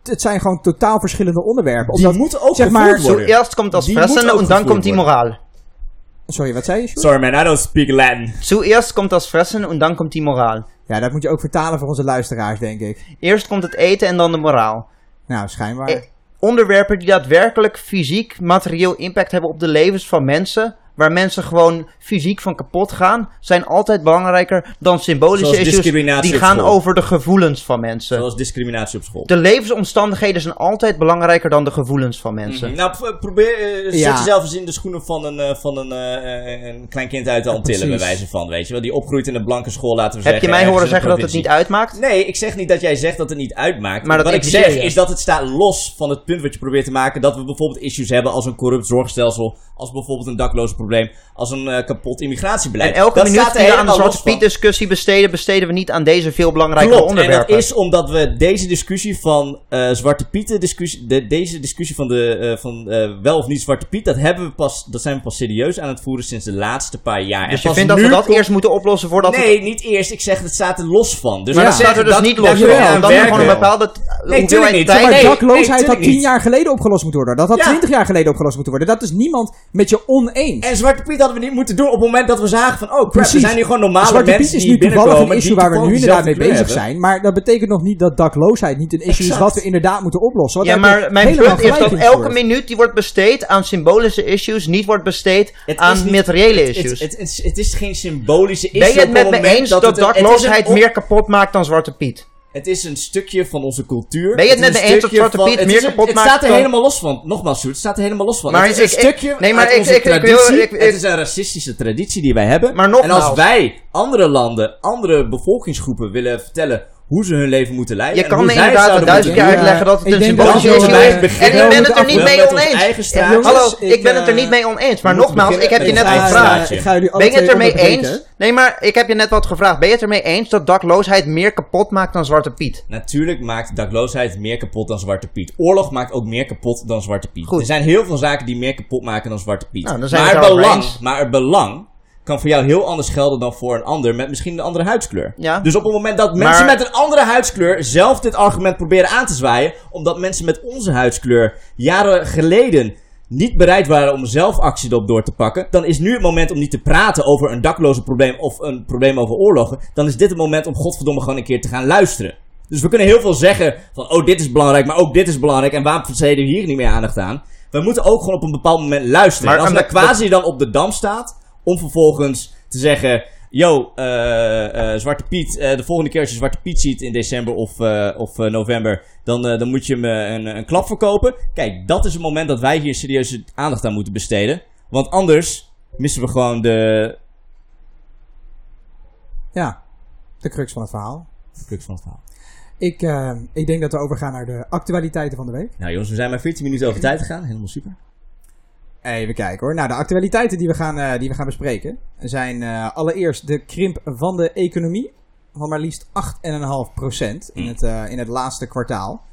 het zijn gewoon totaal verschillende onderwerpen. Die Omdat, moeten ook zeg gevoerd maar, worden. Zuerst komt Die Fressen en dan komt die. Moral. Sorry, wat zei je? Sjoerd? Sorry man, I don't speak Latin. Zuerst komt das Fressen en dan komt die Moral. Ja, dat moet je ook vertalen voor onze luisteraars, denk ik. Eerst komt het eten en dan de moraal. Nou, schijnbaar. Eh, onderwerpen die daadwerkelijk fysiek, materieel impact hebben op de levens van mensen, waar mensen gewoon fysiek van kapot gaan, zijn altijd belangrijker dan symbolische Zoals issues discriminatie die op gaan school. over de gevoelens van mensen. Zoals discriminatie op school. De levensomstandigheden zijn altijd belangrijker dan de gevoelens van mensen. Nou, p- probeer, eh, zet Ja. jezelf eens in de schoenen van een, eh, van een, eh, een klein kind uit de Antillen, bij precies. wijze van, weet je wel. Die opgroeit in een blanke school, laten we Heb zeggen. je mij horen zeggen dat het niet uitmaakt? Nee, ik zeg niet dat jij zegt dat het niet uitmaakt. Maar dat Wat ik zeg je. is dat het staat los van het punt wat je probeert te maken. Dat we bijvoorbeeld issues hebben als een corrupt zorgstelsel. Als bijvoorbeeld een dakloze probleem. Als een eh, kapot immigratiebeleiid. En elke dat minuut die we aan de Zwarte. Piet discussie besteden, besteden we niet aan deze veel belangrijke Klopt, onderwerpen. en dat is omdat we deze discussie van eh, Zwarte Pieten, discussie, de, deze discussie van, de, eh, van wel of niet Zwarte Piet, dat, hebben we pas, dat zijn we pas serieus aan het voeren sinds de laatste paar jaar. Dus En je vindt dat we dat eerst moeten oplossen voordat we... Nee, niet eerst. Ik zeg, het staat er los van. Dus Maar ik dat staat er dus dat- niet los van. Dan moet je gewoon een bepaalde t- tuurlijk niet. tijd... maar nee, dakloosheid nee, had tien jaar geleden opgelost moeten worden. Dat had Ja. twintig jaar geleden opgelost moeten worden. Dat is niemand met je oneens. En Zwarte Piet hadden we niet moeten doen op het moment dat we zagen van, oh crap, Precies. we zijn hier gewoon normale Zwarte mensen Piet is die nu toevallig een issue die waar we nu inderdaad mee bezig zijn. Maar dat betekent nog niet dat dakloosheid niet een issue is wat we inderdaad moeten oplossen. Ja, maar mijn punt is dat elke minuut die wordt besteed aan symbolische issues niet wordt besteed Het is aan materiële Het, issues. het, is geen symbolische issue ben je het met me moment eens dat dakloosheid meer kapot maakt dan Zwarte Piet? Het is een stukje van onze cultuur. Ben je het net een mee eens dat Zwarte Piet meer kapot Het staat er dan- helemaal los van. Nogmaals, Sjoerd, het staat er helemaal los van. Maar het is een ik- stukje nee, maar uit ik- onze traditie. het is een racistische traditie die wij hebben. Maar en nogmaals- als wij andere landen, andere bevolkingsgroepen willen vertellen hoe ze hun leven moeten leiden. Je kan inderdaad duizend keer uitleggen dat het een symbolische issue is. En ik ben het er niet afwellen mee oneens. Hallo, Ik, ben het er eh, niet mee oneens. Maar nogmaals, ik heb je net gevraagd. Ben je het ermee eens? Nee, maar ik heb je net wat gevraagd. Ben je het ermee eens dat dakloosheid meer kapot maakt dan Zwarte Piet? Natuurlijk maakt dakloosheid meer kapot dan Zwarte Piet. Oorlog maakt ook meer kapot dan Zwarte Piet. Er zijn heel veel zaken die meer kapot maken dan Zwarte Piet. Nou, maar, belang, maar het belang kan voor jou heel anders gelden dan voor een ander met misschien een andere huidskleur. Ja. Dus op het moment dat mensen Maar- met een andere huidskleur zelf dit argument proberen aan te zwaaien, omdat mensen met onze huidskleur jaren geleden niet bereid waren om zelf actie erop door te pakken, dan is nu het moment om niet te praten over een dakloze probleem of een probleem over oorlogen. Dan is dit het moment om godverdomme gewoon een keer te gaan luisteren. Dus we kunnen heel veel zeggen van, oh dit is belangrijk, maar ook dit is belangrijk en waarom besteden we hier niet meer aandacht aan? We moeten ook gewoon op een bepaald moment luisteren. Maar en als de- quasi dan op de dam staat, om vervolgens te zeggen... Yo, eh, eh, Zwarte Piet, eh, de volgende keer als je Zwarte Piet ziet in december of, of november, dan, dan moet je hem eh, een, een klap verkopen. Kijk, dat is het moment dat wij hier serieuze aandacht aan moeten besteden. Want anders missen we gewoon de Ja, de crux van het verhaal. crux van het verhaal. Ik, ik denk dat we overgaan naar de actualiteiten van de week. Nou jongens, we zijn maar 14 minuten over tijd gegaan. Helemaal super. Even kijken hoor. Nou, de actualiteiten die we gaan, eh, die we gaan bespreken zijn eh, allereerst de krimp van de economie. Van maar liefst 8,5% in, Mm. het, eh, in het laatste kwartaal.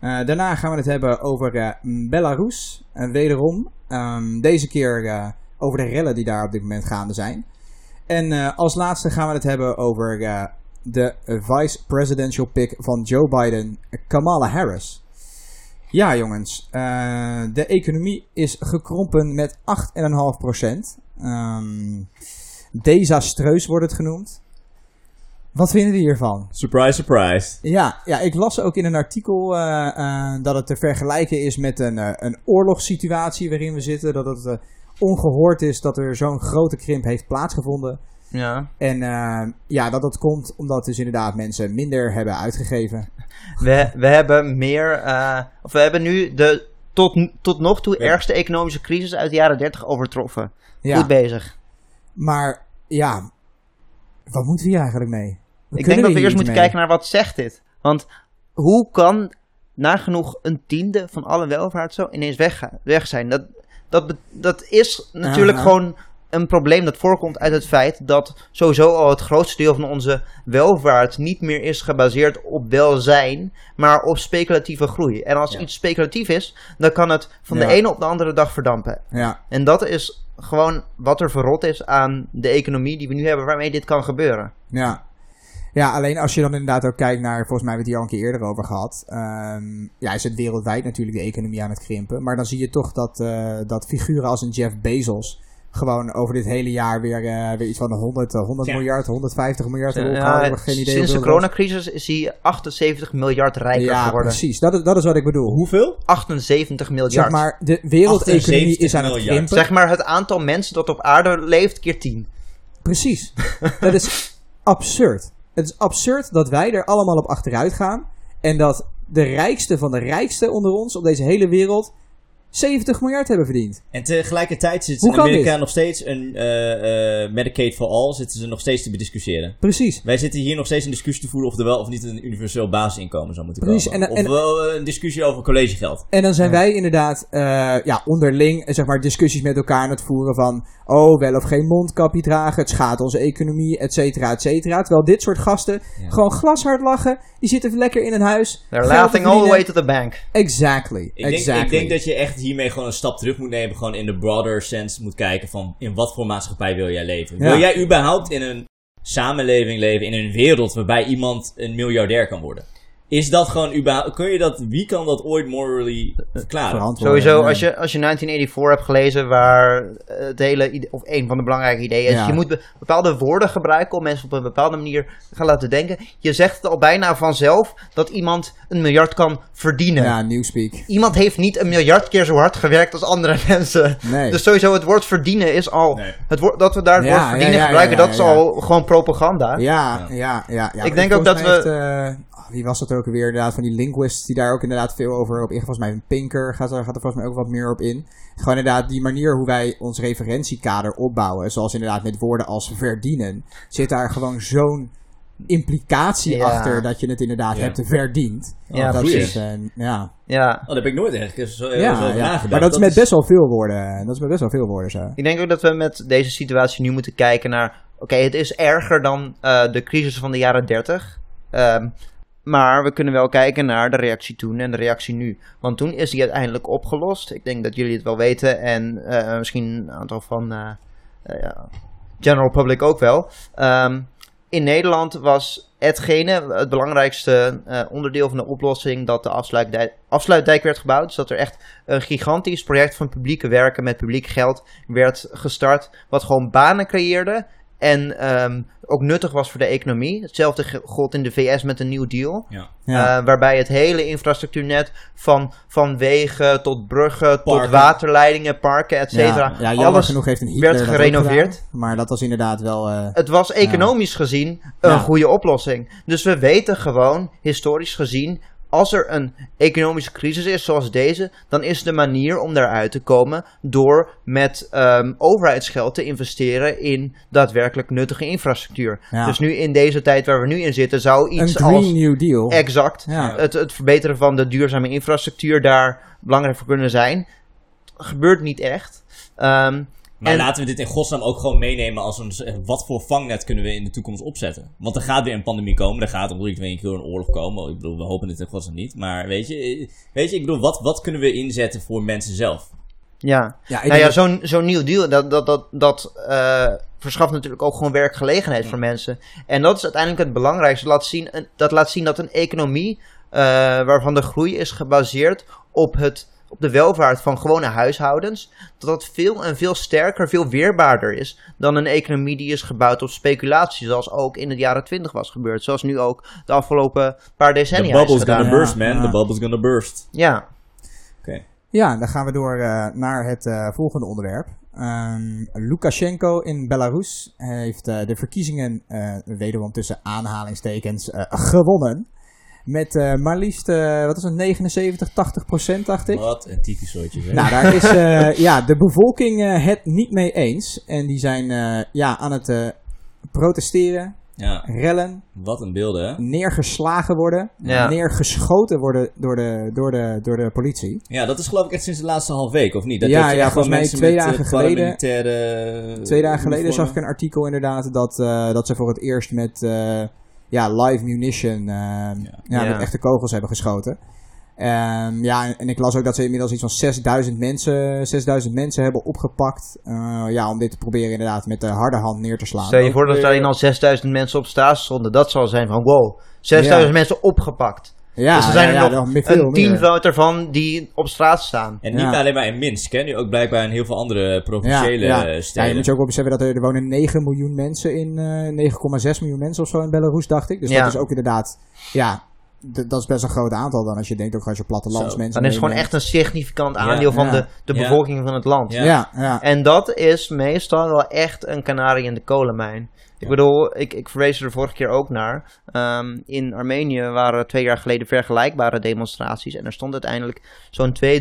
Daarna gaan we het hebben over Belarus. En wederom, ehm, deze keer over de rellen die daar op dit moment gaande zijn. En als laatste gaan we het hebben over de vice presidential pick van Joe Biden, Kamala Harris. Ja, jongens. eh, de economie is gekrompen met 8,5%. Ehm desastreus wordt het genoemd. Wat vinden jullie hiervan? Surprise, surprise. Ja, ja, ik las ook in een artikel eh, eh, dat het te vergelijken is met een, een oorlogssituatie waarin we zitten. Dat het eh, ongehoord is dat er zo'n grote krimp heeft plaatsgevonden. Ja. En eh, ja, dat dat komt omdat dus inderdaad mensen minder hebben uitgegeven. We, we hebben meer, eh, of we hebben nu de tot, tot nog toe Ja. ergste economische crisis uit de jaren 30 overtroffen. Ja, Goed bezig. maar ja, wat moeten we hier eigenlijk mee? Wat Ik denk dat we eerst moeten mee? kijken naar wat zegt dit. Want hoe kan nagenoeg een tiende van alle welvaart zo ineens weg, weg zijn? Dat, dat, dat is natuurlijk gewoon een probleem dat voorkomt uit het feit dat sowieso al het grootste deel van onze welvaart niet meer is gebaseerd op welzijn, maar op speculatieve groei. En als Ja. iets speculatief is, dan kan het van Ja. de ene op de andere dag verdampen. Ja, En dat is gewoon wat er verrot is aan de economie die we nu hebben, waarmee dit kan gebeuren. ja. Ja, alleen als je dan inderdaad ook kijkt naar, volgens mij hebben we het hier al een keer eerder over gehad. ehm, ja, is het wereldwijd natuurlijk de economie aan het krimpen. Maar dan zie je toch dat, eh, dat figuren als een Jeff Bezos gewoon over dit hele jaar weer, eh, weer iets van 100, eh, 100 Ja. miljard, 150 miljard Ja, geen idee sinds de coronacrisis is hij 78 miljard rijker Ja, geworden. precies. Dat is, dat is wat ik bedoel. Hoeveel? 78 miljard. Zeg maar, de wereldeconomie 78 is aan het krimpen. Zeg maar het aantal mensen dat op aarde leeft keer 10. Precies. dat is absurd. Het is absurd dat wij er allemaal op achteruit gaan. En dat de rijkste van de rijkste onder ons op deze hele wereld 70 miljard hebben verdiend. En tegelijkertijd zit in Amerika dit? nog steeds een eh, eh, Medicaid for All, zitten ze nog steeds te bediscussiëren. Precies. Wij zitten hier nog steeds een discussie te voeren of er wel of niet een universeel basisinkomen zou moeten Precies, komen. en- en- of wel een discussie over collegegeld. En dan zijn wij inderdaad eh, ja, onderling eh, zeg maar, discussies met elkaar aan het voeren van... Oh, wel of geen mondkapje dragen, het schaadt onze economie, et cetera, et cetera. Terwijl dit soort gasten Ja. gewoon glashard lachen. Die zitten lekker in een huis. They're laughing all the way to the bank. Exactly. Ik denk, exactly. ik denk dat je echt hiermee gewoon een stap terug moet nemen. Gewoon in de broader sense moet kijken van in wat voor maatschappij wil jij leven. Ja. Wil jij überhaupt in een samenleving leven, in een wereld waarbij iemand een miljardair kan worden? Is dat gewoon überhaupt, kun je dat, wie kan dat ooit morally verklaren? Verantwoorden, Sowieso, nee. als je, als je 1984 hebt gelezen, waar het hele, of een van de belangrijke ideeën is, Ja. je moet be- bepaalde woorden gebruiken om mensen op een bepaalde manier te gaan laten denken. Je zegt het al bijna vanzelf dat iemand een miljard kan verdienen. Ja, Newspeak. Iemand heeft niet een miljard keer zo hard gewerkt als andere mensen. Nee. Dus sowieso het woord verdienen is al, Nee. het woord, dat we daar het Ja, woord verdienen ja, ja, gebruiken, ja, dat is ja. al gewoon propaganda. Ja, ja, ja. ja. Ik denk ook dat we- heeft, eh, wie was dat ook alweer? Inderdaad, van die linguists die daar ook inderdaad veel over op in. Volgens mij een Pinker gaat er, gaat er volgens mij ook wat meer op in. Gewoon inderdaad die manier hoe wij ons referentiekader opbouwen. Zoals inderdaad met woorden als verdienen. Zit daar gewoon zo'n implicatie Ja. achter dat je het inderdaad Ja. hebt verdiend. Ja, dat is, eh, ja. Ja, Oh, dat heb ik nooit echt zo, Ja, zo over ja. nagedacht. maar dat is met best wel veel woorden. Dat is met best wel veel woorden zo. ik denk ook dat we met deze situatie nu moeten kijken naar... Oké, het is erger dan eh, de crisis van de jaren 30. Ehm, maar we kunnen wel kijken naar de reactie toen en de reactie nu. Want toen is die uiteindelijk opgelost. Ik denk dat jullie het wel weten. En eh, misschien een aantal van ja, general public ook wel. Ehm, in Nederland was hetgene, het belangrijkste onderdeel van de oplossing... dat de afsluitdijk, afsluitdijk werd gebouwd. Dus dat er echt een gigantisch project van publieke werken met publiek geld werd gestart. Wat gewoon banen creëerde en ehm, ook nuttig was voor de economie. Hetzelfde gold in de VS met een New Deal. Ja. Ja. Eh, waarbij het hele infrastructuurnet van, van wegen tot bruggen tot waterleidingen, parken, et cetera. ja, alles genoeg heeft een werd gerenoveerd. gedaan, maar dat was inderdaad wel... eh, Het was economisch gezien een Ja. goede oplossing. Dus we weten gewoon, historisch gezien, als er een economische crisis is zoals deze, dan is de manier om daaruit te komen door met ehm, overheidsgeld te investeren in daadwerkelijk nuttige infrastructuur. Ja. Dus nu in deze tijd waar we nu in zitten, zou een iets Green als New Deal. exact Ja. het, het verbeteren van de duurzame infrastructuur daar belangrijk voor kunnen zijn. Gebeurt niet echt. Ehm, Maar En- laten we dit in godsnaam ook gewoon meenemen als een... eh, Wat voor vangnet kunnen we in de toekomst opzetten? Want er gaat weer een pandemie komen. Er gaat om drie keer een keer een oorlog komen. Ik bedoel, we hopen het in godsnaam niet. Maar weet je, eh, weet je ik bedoel, wat, wat kunnen we inzetten voor mensen zelf? ja, Ja, ik nou ja, zo'n zo'n nieuw deal, dat, dat, dat, dat eh, verschaft natuurlijk ook gewoon werkgelegenheid voor mensen. En dat is uiteindelijk het belangrijkste. Laat zien, een- dat laat zien dat een economie eh, waarvan de groei is gebaseerd op, het, op de welvaart van gewone huishoudens, dat dat veel en veel sterker, veel weerbaarder is dan een economie die is gebouwd op speculatie, zoals ook in de jaren twintig was gebeurd. Zoals nu ook de afgelopen paar decennia is bubble's gedaan. gonna Ja, burst, man. ja. The bubble's gonna burst. Ja, Oké. Ja, dan gaan we door eh, naar het eh, volgende onderwerp. Ehm, Lukashenko in Belarus heeft eh, de verkiezingen, eh wederom tussen aanhalingstekens, eh, gewonnen. Met eh, maar liefst, eh, wat is het, 79, 80 procent, dacht ik. Wat een tyfussoortje, zeg. Nou, daar is eh, ja, de bevolking eh, het niet mee eens. En die zijn eh, ja, aan het eh, protesteren, Ja, rellen, wat een beelden, hè? neergeslagen worden, Ja. neergeschoten worden door de, door, de, door de politie. Ja, dat is geloof ik echt sinds de laatste half week, of niet? Dat Ja, ja, volgens mij mensen twee met, dagen geleden- Twee dagen geleden zag ik een artikel inderdaad dat, eh, dat ze voor het eerst met eh, ja, live munition, eh, ja. Ja. met echte kogels hebben geschoten. Ehm, ja, en, en ik las ook dat ze inmiddels iets van 6000 mensen, 6000 mensen hebben opgepakt. eh, ja, om dit te proberen inderdaad met de harde hand neer te slaan. Stel je voor dat er alleen al 6000 mensen op straat stonden. Dat zal zijn van wow, 6000 Ja. mensen opgepakt. Ja, dus er zijn ja, er ja, nog meer- veel een tienvoud ervan die op straat staan. En niet Ja. alleen maar in Minsk, hè? Nu ook blijkbaar in heel veel andere provinciële ja, eh, ja. ja, steden. je moet je ook wel beseffen dat er, er wonen 9 miljoen mensen in, eh 9,6 miljoen mensen of zo in Belarus, dacht ik. Dus Ja. dat is ook inderdaad, ja, dat is best een groot aantal dan als je denkt ook als je plattelandsmensen Dan is het gewoon echt een significant Ja. aandeel van Ja. de, de Ja. bevolking van het land. Ja. Ja, ja. En dat is meestal wel echt een kanarie in de kolenmijn. Ik bedoel, ik, ik verwees er de vorige keer ook naar. Ehm, in Armenië waren twee jaar geleden vergelijkbare demonstraties. En er stond uiteindelijk zo'n 200.000,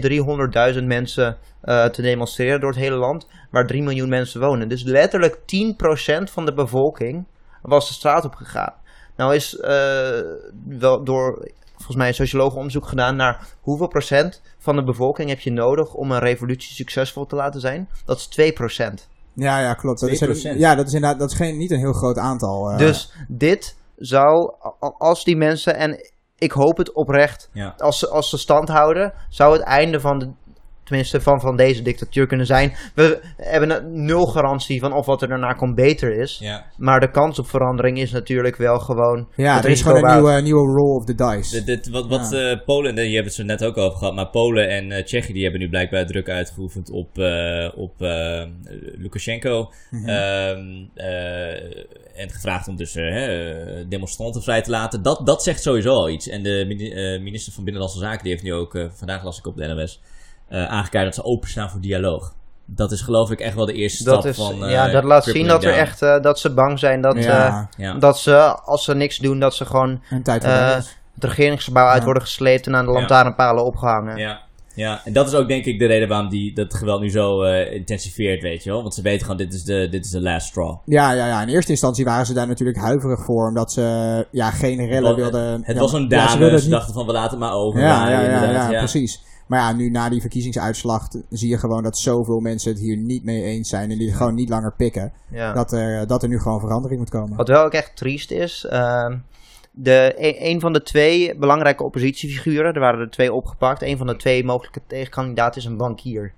300.000 mensen eh, te demonstreren door het hele land. Waar 3 miljoen mensen wonen. Dus letterlijk 10% van de bevolking was de straat op gegaan. Nou is eh, wel door volgens mij een socioloog onderzoek gedaan naar hoeveel procent van de bevolking heb je nodig om een revolutie succesvol te laten zijn. Dat is 2 procent. Ja, ja, klopt. Dat is, 2%. ja, dat is inderdaad dat is geen, niet een heel groot aantal. eh. Dus dit zou, als die mensen, en ik hoop het oprecht, Ja. als ze, als ze stand houden, zou het einde van de, tenminste van, van deze dictatuur kunnen zijn. We hebben een nul garantie van of wat er daarna komt beter is. Ja. Maar de kans op verandering is natuurlijk wel gewoon. ja, het er is gewoon een nieuwe, nieuwe roll of the dice. Dit, dit- wat wat eh, Polen, je hebt het zo net ook over gehad, maar Polen en eh, Tsjechië die hebben nu blijkbaar druk uitgeoefend op, eh, op eh, Lukashenko. Mhm. Ehm, eh, en gevraagd om dus hè, demonstranten vrij te laten. Dat, dat zegt sowieso al iets. En de mini- minister van Binnenlandse Zaken die heeft nu ook, vandaag las ik op de NOS, eh aangekaart dat ze openstaan voor dialoog. Dat is geloof ik echt wel de eerste Dat, stap is, van... eh, ja, dat laat zien dat, er echt, eh, dat ze bang zijn dat, ja, eh, Ja. dat ze, als ze niks doen, dat ze gewoon eh, het regeringsgebouw uit Ja. worden gesleept en aan de Ja. lantaarnpalen opgehangen. Ja. Ja, en dat is ook denk ik de reden waarom die, dat geweld nu zo eh, intensiveert, weet je wel. Want ze weten gewoon, dit is de, dit is de last straw. Ja, ja, ja, in eerste instantie waren ze daar natuurlijk huiverig voor, omdat ze ja, geen rellen Het was- wilden. Het ja, was een ja, dame, ze ze, dachten van we laten het maar over. Ja, ja, ja, ja, precies. Maar ja, nu na die verkiezingsuitslag zie je gewoon dat zoveel mensen het hier niet mee eens zijn en die het gewoon niet langer pikken. Ja. Dat, er, dat er nu gewoon verandering moet komen. Wat wel ook echt triest is. ehm, de, e- een van de twee belangrijke oppositiefiguren, er waren er twee opgepakt. Een van de twee mogelijke tegenkandidaten is een bankier.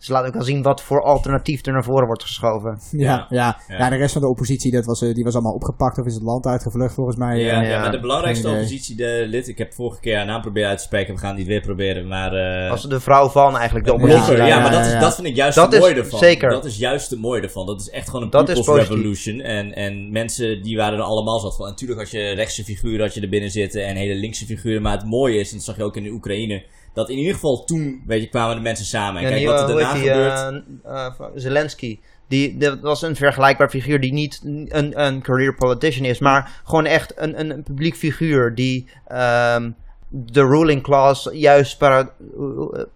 Dus laat ook wel zien wat voor alternatief er naar voren wordt geschoven. Ja, ja. Ja. ja. de rest van de oppositie, dat was, eh, die was allemaal opgepakt of is het land uitgevlucht volgens mij. Ja, eh. ja, maar de belangrijkste oppositie, de lid, ik heb vorige keer haar naam proberen uit te spreken, we gaan niet weer proberen, maar... eh, Als de vrouw van eigenlijk de oppositie. ja, ja, maar dat, is, ja. dat vind ik juist Dat het mooie is ervan. zeker. Dat is juist het mooie ervan. Dat is echt gewoon een Dat is people's revolution. En, en mensen die waren er allemaal zat van. Natuurlijk had je rechtse figuren had je er binnen zitten en hele linkse figuren. Maar het mooie is, en dat zag je ook in de Oekraïne, dat in ieder geval toen, weet je, kwamen de mensen samen. En Ja, kijk die, wat er eh, daarna die, gebeurt. eh, eh, Zelensky. Die, dat was een vergelijkbaar figuur die niet een, een career politician is, maar gewoon echt een, een, een publiek figuur die ehm, de ruling class juist para,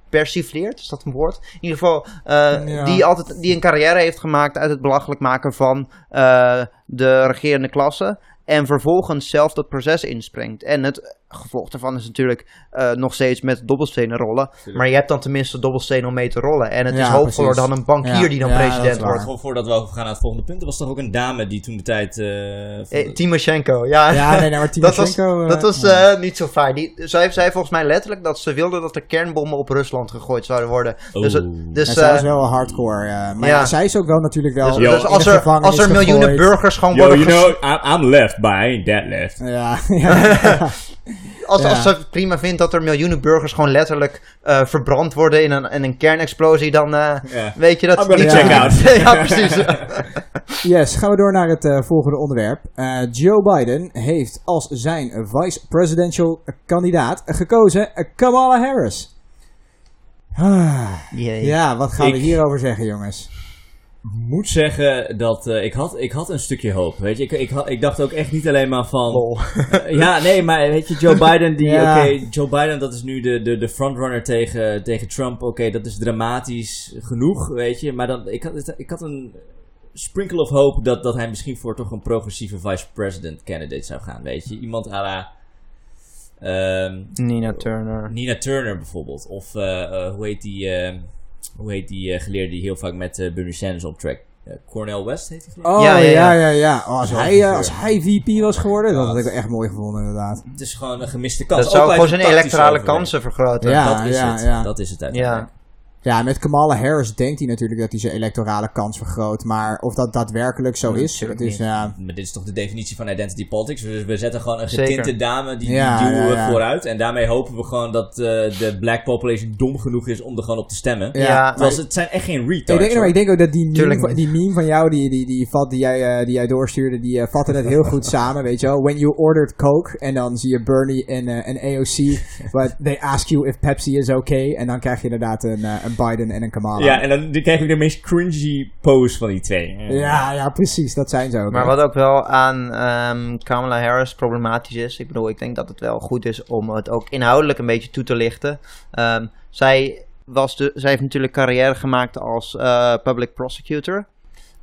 persifleert. Is dat een woord? In ieder geval, eh, Ja. die, altijd, die een carrière heeft gemaakt uit het belachelijk maken van eh, de regerende klasse. En vervolgens zelf dat proces inspringt. En het gevolg daarvan is natuurlijk eh, nog steeds met dobbelstenen rollen. Maar je hebt dan tenminste dobbelstenen om mee te rollen. En het Ja, is hoopvoller dan een bankier Ja, die dan ja, dat president wordt. Voordat we overgaan naar het volgende punt. Er was toch ook een dame die toen de tijd. eh, Eh, Timoshenko, ja. Ja, nee, nee, maar dat was, Timoshenko... dat was ja. eh, niet zo fijn. Die, zij zei volgens mij letterlijk dat ze wilde dat er kernbommen op Rusland gegooid zouden worden. Dus, Oeh. dus, Ja, zij is eh, wel hardcore. maar zij is ook wel natuurlijk wel. dus, Yo, dus als, er, als er miljoenen gegooid. burgers gewoon Yo, worden you know, I'm, I'm left, but I ain't that left. Ja, ja. Als, Ja. als ze prima vindt dat er miljoenen burgers gewoon letterlijk eh, verbrand worden in een, in een kernexplosie, dan eh, weet je dat I'm gonna niet check out. ja, precies. Yes, gaan we door naar het eh, volgende onderwerp. Eh, Joe Biden heeft als zijn vice presidential kandidaat gekozen Kamala Harris. Ah, ja, wat gaan we Ik- hierover zeggen, jongens? Moet zeggen dat eh, ik, had, ik had een stukje hoop. Weet je, ik, ik, had, ik dacht ook echt niet alleen maar van. Ja, nee, maar weet je, Joe Biden, die, Ja. oké, Joe Biden, dat is nu de, de, de frontrunner tegen, tegen Trump. Oké, dat is dramatisch genoeg, weet je. Maar dan, ik, had, ik had een sprinkle of hope dat, dat hij misschien voor toch een progressieve vice-president candidate zou gaan, weet je. Iemand à la ehm, Nina Turner. Nina Turner bijvoorbeeld. Of eh, eh, hoe heet die, eh, hoe heet die eh, geleerde die heel vaak met eh, Bernie Sanders optrekt? Eh, Cornel West heet hij geloof ik. Oh, Ja, ja, ja, ja, ja. ja. Oh, als, hij, als hij VP was geworden, dat had ik echt mooi gevonden, inderdaad. Het is gewoon een gemiste kans. Dat zou gewoon zijn electorale kansen vergroten. Ja. dat is het. ja. Dat is het uiteindelijk. Ja. Met Kamala Harris denkt hij natuurlijk dat hij zijn electorale kans vergroot. Maar of dat daadwerkelijk zo is, het is ja, Maar dit is toch de definitie van identity politics? We, we zetten gewoon een Zeker. getinte dame, die, Ja, die duwen ja, we ja. vooruit. En daarmee hopen we gewoon dat eh, de black population dom genoeg is om er gewoon op te stemmen. Ja, Terwijl ze- het zijn echt geen retards. Ik denk, maar ik denk ook dat die meme, van, die meme van jou, die, die, die, vat, die, jij, eh, die jij doorstuurde, die eh, vatte het heel goed samen, weet je wel. When you ordered Coke, en dan zie je Bernie en, eh, en AOC, but they ask you if Pepsi is okay, en dan krijg je inderdaad een, eh, een Biden en een Kamala. Ja, en dan dan krijg ik de meest cringy pose van die twee. ja, ja, precies, dat zijn ze ook. Maar wat ook wel aan ehm, Kamala Harris problematisch is, ik bedoel, ik denk dat het wel goed is om het ook inhoudelijk een beetje toe te lichten. Ehm, zij, was de, zij heeft natuurlijk carrière gemaakt als eh, public prosecutor.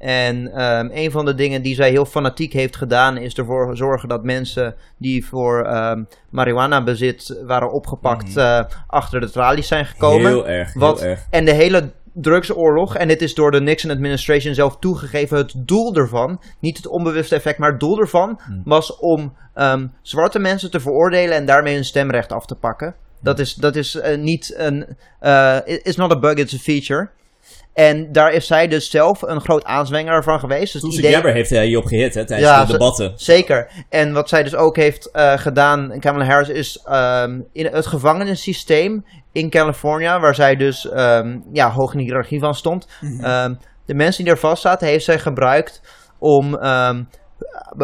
En ehm, een van de dingen die zij heel fanatiek heeft gedaan, is ervoor zorgen dat mensen die voor ehm marijuana bezit waren opgepakt, Mhm. eh, achter de tralies zijn gekomen. Heel erg, heel Wat, erg. En de hele drugsoorlog, en dit is door de Nixon administration zelf toegegeven, het doel ervan, niet het onbewuste effect, maar het doel ervan, Hmm. was om ehm, zwarte mensen te veroordelen en daarmee hun stemrecht af te pakken. Dat is, dat is eh, niet een. eh it's not a bug, it's a feature. En daar is zij dus zelf een groot aanzwenger van geweest. Dus idee- Gabbard heeft hij hierop gehit hè, tijdens Ja, de debatten. Zeker. En wat zij dus ook heeft eh, gedaan, Kamala Harris, is ehm, in het gevangenissysteem in California, waar zij dus ehm, ja, hoog in de hiërarchie van stond. ehm, de mensen die er vast zaten, heeft zij gebruikt om,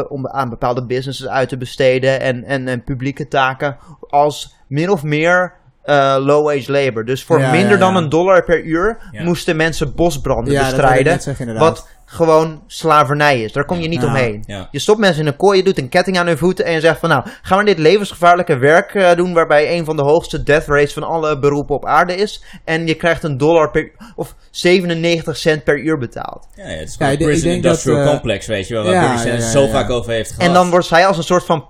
om aan bepaalde businesses uit te besteden en, en, en publieke taken als min of meer eh, low-wage labor. Dus voor Ja, minder ja, dan ja. een dollar per uur Ja. moesten mensen bosbranden bestrijden. net zeggen, inderdaad. Wat gewoon slavernij is. Daar kom je niet Ja. omheen. Ja. Je stopt mensen in een kooi, je doet een ketting aan hun voeten en je zegt van nou, gaan we dit levensgevaarlijke werk eh, doen waarbij een van de hoogste death rates van alle beroepen op aarde is en je krijgt een dollar per, of 97 cent per uur betaald. Ja, ja, het is gewoon ik een denk- prison dat, industrial eh, complex, weet je wel, waar ja, zo ja. vaak over heeft gehad. En dan wordt zij als een soort van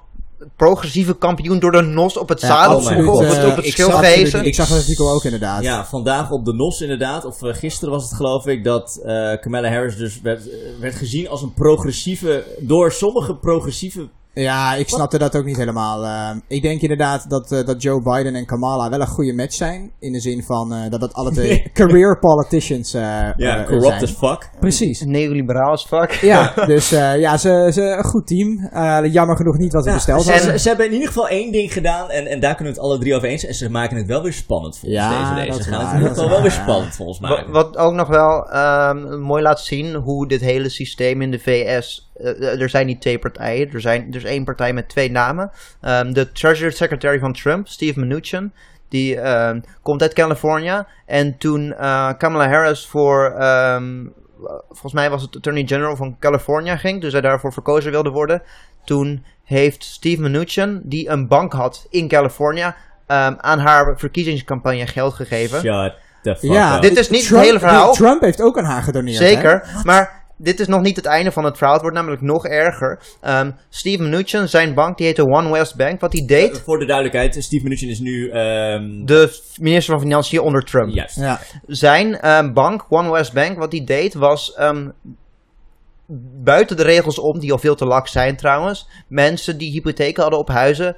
progressieve kampioen door de nos op het Ja, zadel absoluut. op, het- op het ik schild zag- gehezen. Ik zag dat artikel ook inderdaad. Ja, vandaag op de NOS inderdaad, of eh, gisteren was het geloof ik, dat eh Kamala Harris dus werd, eh, werd gezien als een progressieve, door sommige progressieve... Ja, ik snapte dat ook niet helemaal. Eh, ik denk inderdaad dat, eh, dat Joe Biden en Kamala wel een goede match zijn. In de zin van eh, dat dat alle twee career politicians eh, Ja, corrupt zijn. as fuck. Precies. Neoliberaal as fuck. Ja, dus eh, ja, ze, ze een goed team. Eh, jammer genoeg niet wat ze Ja, besteld ze, hadden. ze, ze hebben in ieder geval één ding gedaan en, en daar kunnen we het alle drie over eens. En ze maken het wel weer spannend volgens Ja, deze. is Ze gaan het is wel weer ja. spannend volgens mij. Wat, wat ook nog wel ehm, mooi laat zien hoe dit hele systeem in de VS. eh, er zijn niet twee partijen, er, zijn, er is één partij met twee namen. Ehm, de Treasury Secretary van Trump, Steve Mnuchin, die ehm, komt uit California. En toen eh, Kamala Harris voor. ehm, volgens mij was het Attorney General van California ging, dus hij daarvoor verkozen wilde worden. Toen heeft Steve Mnuchin, die een bank had in California, ehm, aan haar verkiezingscampagne geld gegeven. Shut the fuck ja, up. Dit is niet het Trump- hele verhaal. Trump heeft ook aan haar gedoneerd. hè? Zeker, maar dit is nog niet het einde van het verhaal. Het wordt namelijk nog erger. Ehm, Steve Mnuchin, zijn bank, die heette One West Bank. Wat hij deed, Voor de duidelijkheid, Steve Mnuchin is nu... ehm de minister van Financiën onder Trump. Juist. Ja, Zijn ehm, bank, One West Bank, wat hij deed was... ehm, buiten de regels om, die al veel te laks zijn trouwens... mensen die hypotheken hadden op huizen...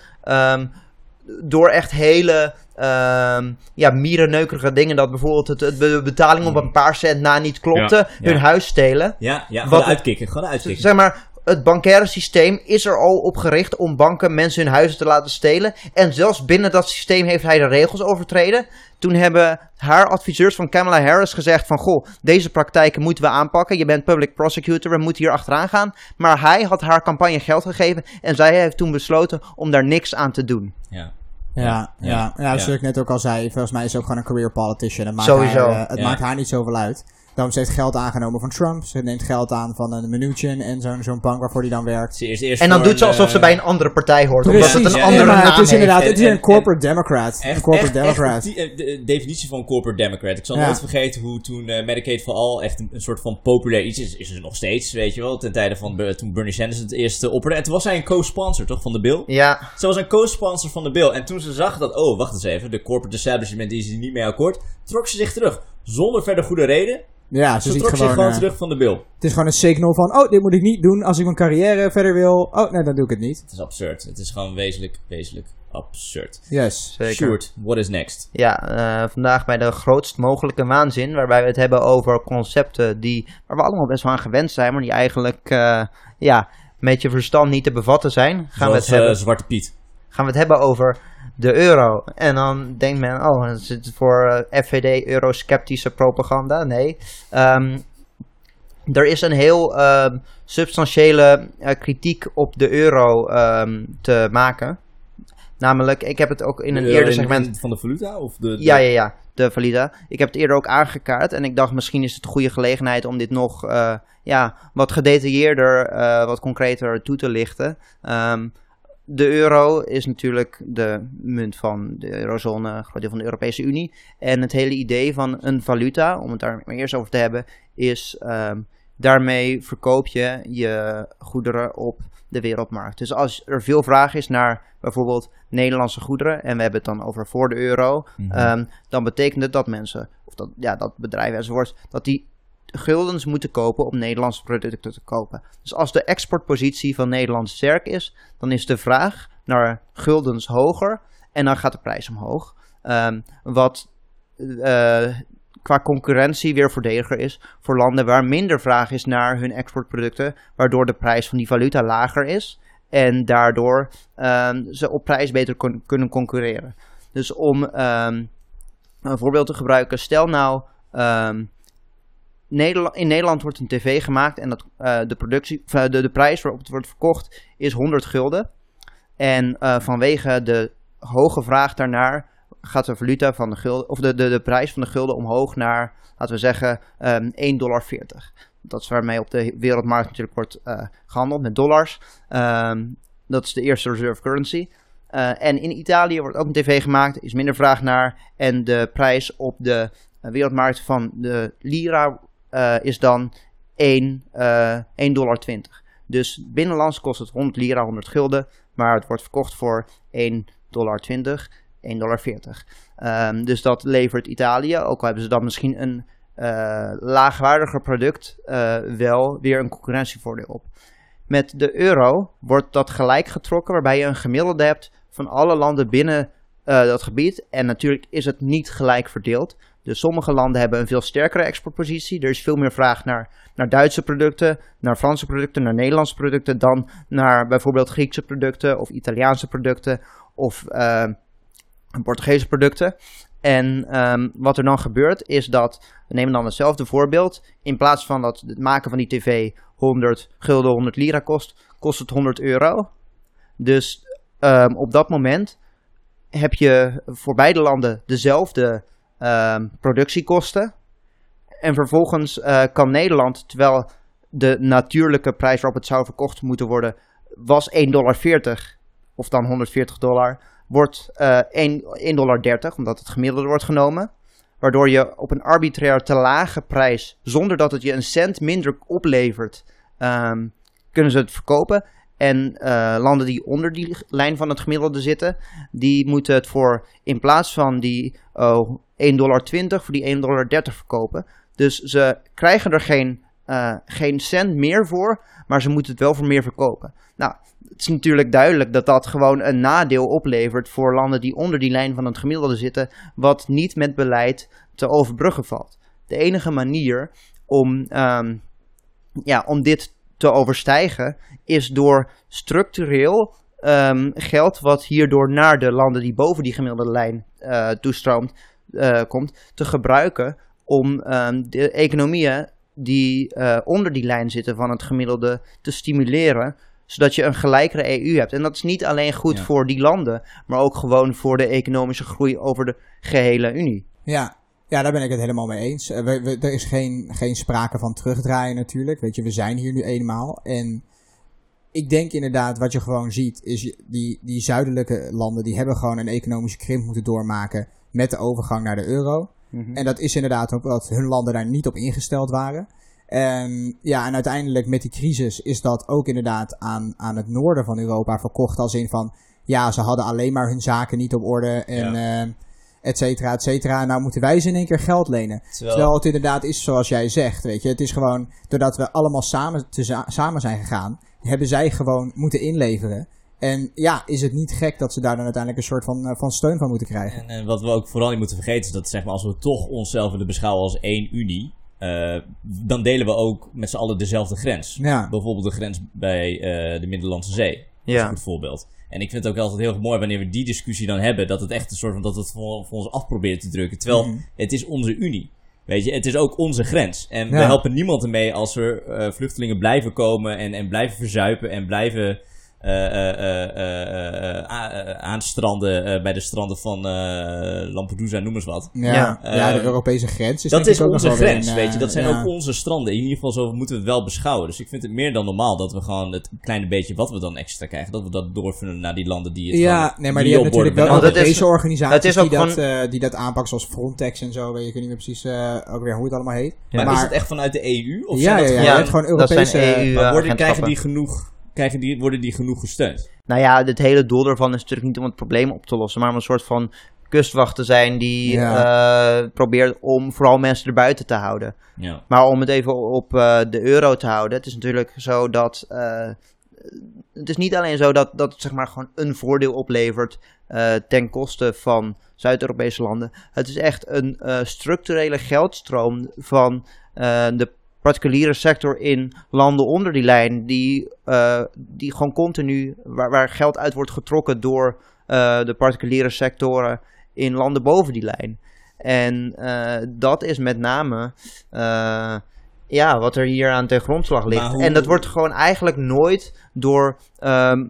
door echt hele ehm ja, mierenneukerige dingen... dat bijvoorbeeld het, het de betaling op een paar cent na niet klopte... Ja, ja. hun huis stelen. Ja, ja Wat- gewoon uitkicken. Gewoon. Zeg maar, het bankaire systeem is er al op gericht om banken mensen hun huizen te laten stelen. En zelfs binnen dat systeem heeft hij de regels overtreden. Toen hebben haar adviseurs van Kamala Harris gezegd van... Goh, deze praktijken moeten we aanpakken. Je bent public prosecutor, we moeten hier achteraan gaan. Maar hij had haar campagne geld gegeven. En zij heeft toen besloten om daar niks aan te doen. Ja. Ja, ja. ja, ja. zoals ik net ook al zei, volgens mij is ze ook gewoon een career politician. Het maakt Sowieso. Haar, eh, het maakt haar niet zoveel uit. Daarom ze heeft geld aangenomen van Trump. Ze neemt geld aan van een Mnuchin en zo'n zo'n bank waarvoor die dan werkt. Ze is eerst En dan doet ze alsof eh, ze bij een andere partij hoort. Omdat het Precies, een ja, andere maar naam het is inderdaad, het is een en- corporate democrat. Echt, een corporate echt, democrat. eh, de definitie van corporate democrat. Ik zal Ja. nooit vergeten hoe toen eh, Medicaid for All echt een, een soort van populair iets is. Is er nog steeds, weet je wel. Ten tijde van toen Bernie Sanders het eerste opperde. En toen was hij een co-sponsor, toch, van de bill? Ja, Ze was een co-sponsor van de bill. En toen ze zag dat, oh, wacht eens even. De corporate establishment is hier niet mee akkoord. Trok ze zich terug. Zonder verder goede reden. ja, Ze ze ziet trok zich gewoon, gewoon eh, terug van de bill. het is gewoon een signal van, oh, dit moet ik niet doen als ik mijn carrière verder wil. Oh, nee, dan doe ik het niet. Het is absurd. Het is gewoon wezenlijk, wezenlijk absurd. Yes. zeker. Sjoerd, what is next? Ja, eh, vandaag bij de grootst mogelijke waanzin, waarbij we het hebben over concepten die, waar we allemaal best wel aan gewend zijn, maar die eigenlijk eh, ja, met je verstand niet te bevatten zijn. Gaan we, Zoals het hebben, Zwarte Piet. gaan we het hebben over de euro. En dan denkt men, oh, is het voor eh, FVD eurosceptische propaganda. Nee. Ehm, er is een heel ehm, substantiële eh, kritiek op de euro ehm, te maken. Namelijk, ik heb het ook in een De- eerder in- segment Van de valuta? Of de, de- ja, ja, ja, de valida. Ik heb het eerder ook aangekaart en ik dacht misschien is het een goede gelegenheid om dit nog eh, ja, wat gedetailleerder, wat concreter toe te lichten. Ehm, de euro is natuurlijk de munt van de eurozone, een groot deel van de Europese Unie. En het hele idee van een valuta, om het daar maar eerst over te hebben, is ehm, daarmee verkoop je je goederen op de wereldmarkt. Dus als er veel vraag is naar bijvoorbeeld Nederlandse goederen, en we hebben het dan over voor de euro, Mhm. Ehm, dan betekent het dat mensen, of dat, ja, dat bedrijven enzovoort, dat die guldens moeten kopen om Nederlandse producten te kopen. Dus als de exportpositie van Nederland sterk is, dan is de vraag naar guldens hoger en dan gaat de prijs omhoog. Ehm, wat eh, qua concurrentie weer voordeliger is voor landen waar minder vraag is naar hun exportproducten, waardoor de prijs van die valuta lager is en daardoor ehm, ze op prijs beter kunnen concurreren. Dus om ehm, een voorbeeld te gebruiken, stel nou, In Nederland wordt een tv gemaakt en dat, eh, de, productie, eh, de, de prijs waarop het wordt verkocht is 100 gulden. En eh, vanwege de hoge vraag daarnaar gaat de valuta van de gulden, of de, de, de prijs van de gulden omhoog naar, laten we zeggen, ehm 1,40 dollar. dat is waarmee op de wereldmarkt natuurlijk wordt eh, gehandeld met dollars. Ehm, dat is de eerste reserve currency. En in Italië wordt ook een tv gemaakt, is minder vraag naar. En de prijs op de wereldmarkt van de lira eh, is dan 1, eh 1,20 dollar. Dus binnenlands kost het 100 lira, 100 gulden. Maar het wordt verkocht voor 1,20 dollar, 1,40 dollar. Ehm, dus dat levert Italië, ook al hebben ze dan misschien een eh, laagwaardiger product, eh, wel weer een concurrentievoordeel op. Met de euro wordt dat gelijk getrokken, waarbij je een gemiddelde hebt van alle landen binnen dat gebied. En natuurlijk is het niet gelijk verdeeld. Dus sommige landen hebben een veel sterkere exportpositie. Er is veel meer vraag naar, naar Duitse producten, naar Franse producten, naar Nederlandse producten dan naar bijvoorbeeld Griekse producten of Italiaanse producten of eh, Portugese producten. En ehm, wat er dan gebeurt is dat, we nemen dan hetzelfde voorbeeld, in plaats van dat het maken van die tv 100 gulden, 100 lira kost, kost het 100 euro. Dus ehm, op dat moment heb je voor beide landen dezelfde ehm, productiekosten. En vervolgens eh, kan Nederland, terwijl de natuurlijke prijs waarop het zou verkocht moeten worden, was 1,40 dollar of dan 140 dollar, wordt eh 1,30 dollar, omdat het gemiddelde wordt genomen. Waardoor je op een arbitrair te lage prijs, zonder dat het je een cent minder oplevert, ehm, kunnen ze het verkopen. En eh, landen die onder die lijn van het gemiddelde zitten, die moeten het voor in plaats van die oh, 1,20 dollar voor die 1,30 dollar verkopen. Dus ze krijgen er geen, eh, geen cent meer voor, maar ze moeten het wel voor meer verkopen. Nou, het is natuurlijk duidelijk dat dat gewoon een nadeel oplevert voor landen die onder die lijn van het gemiddelde zitten, wat niet met beleid te overbruggen valt. De enige manier om, ehm, ja, om dit te overstijgen is door structureel ehm, geld wat hierdoor naar de landen die boven die gemiddelde lijn eh, toestroomt, eh, komt, te gebruiken om ehm, de economieën die eh, onder die lijn zitten van het gemiddelde te stimuleren, zodat je een gelijkere EU hebt. En dat is niet alleen goed Ja. voor die landen, maar ook gewoon voor de economische groei over de gehele Unie. Ja. ja, daar ben ik het helemaal mee eens. Eh, we, we- er is geen, geen sprake van terugdraaien natuurlijk. Weet je, we zijn hier nu eenmaal. En ik denk inderdaad, wat je gewoon ziet, is die, die zuidelijke landen, die hebben gewoon een economische krimp moeten doormaken met de overgang naar de euro. En dat is inderdaad ook dat hun landen daar niet op ingesteld waren. En ja, en uiteindelijk met die crisis is dat ook inderdaad aan, aan het noorden van Europa verkocht. Als in van, ja, ze hadden alleen maar hun zaken niet op orde en Ja. eh, et cetera, et cetera. Nou moeten wij ze in één keer geld lenen. Terwijl- Terwijl het inderdaad is zoals jij zegt, weet je. Het is gewoon, doordat we allemaal samen, te samen zijn gegaan, hebben zij gewoon moeten inleveren. En ja, is het niet gek dat ze daar dan uiteindelijk een soort van, eh, van steun van moeten krijgen. En, en wat we ook vooral niet moeten vergeten is dat zeg maar, als we toch onszelf willen beschouwen als één unie, eh, dan delen we ook met z'n allen dezelfde grens. Ja. Bijvoorbeeld de grens bij eh, de Middellandse Zee. Dat is Ja. een goed voorbeeld. En ik vind het ook altijd heel mooi wanneer we die discussie dan hebben, dat het echt een soort van dat het voor, voor ons af proberen te drukken. Terwijl Mhm. het is onze unie. Weet je, het is ook onze grens. En we Ja. helpen niemand ermee als er eh, vluchtelingen blijven komen en, en blijven verzuipen en blijven eh, eh, eh, eh, eh, eh, aanstranden eh, bij de stranden van eh, Lampedusa, noem eens wat. Ja, Ja. ja, de Europese grens is dat is ook onze grens, een, weet je. Dat zijn ja. ook onze stranden. In ieder geval zo moeten we het wel beschouwen. Dus ik vind het meer dan normaal dat we gewoon het kleine beetje wat we dan extra krijgen, dat we dat doorvunnen naar die landen die het Ja, nee, maar die hebben natuurlijk wel het is- Europese organisaties het is ook die, dat, eh, die dat aanpakken, zoals Frontex en zo. Weet je, ik weet niet meer precies eh, ook weer hoe het allemaal heet. Maar, maar is het echt vanuit de EU? Of ja, zijn ja, dat ja, gewoon- Europese... EU maar worden, krijgen, die genoeg, krijgen die, worden die genoeg gesteund? Nou ja, het hele doel daarvan is natuurlijk niet om het probleem op te lossen, maar om een soort van kustwacht te zijn die eh, probeert om vooral mensen erbuiten te houden. Ja. Maar om het even op eh, de euro te houden, het is natuurlijk zo dat. eh, het is niet alleen zo dat, dat het zeg maar gewoon een voordeel oplevert eh, ten koste van Zuid-Europese landen. Het is echt een eh, structurele geldstroom van eh, de particuliere sector in landen onder die lijn, die, eh, die gewoon continu, waar, waar geld uit wordt getrokken door eh, de particuliere sectoren in landen boven die lijn. En eh, dat is met name ja, wat er hier aan ten grondslag ligt. Hoe- En dat wordt gewoon eigenlijk nooit door, ehm,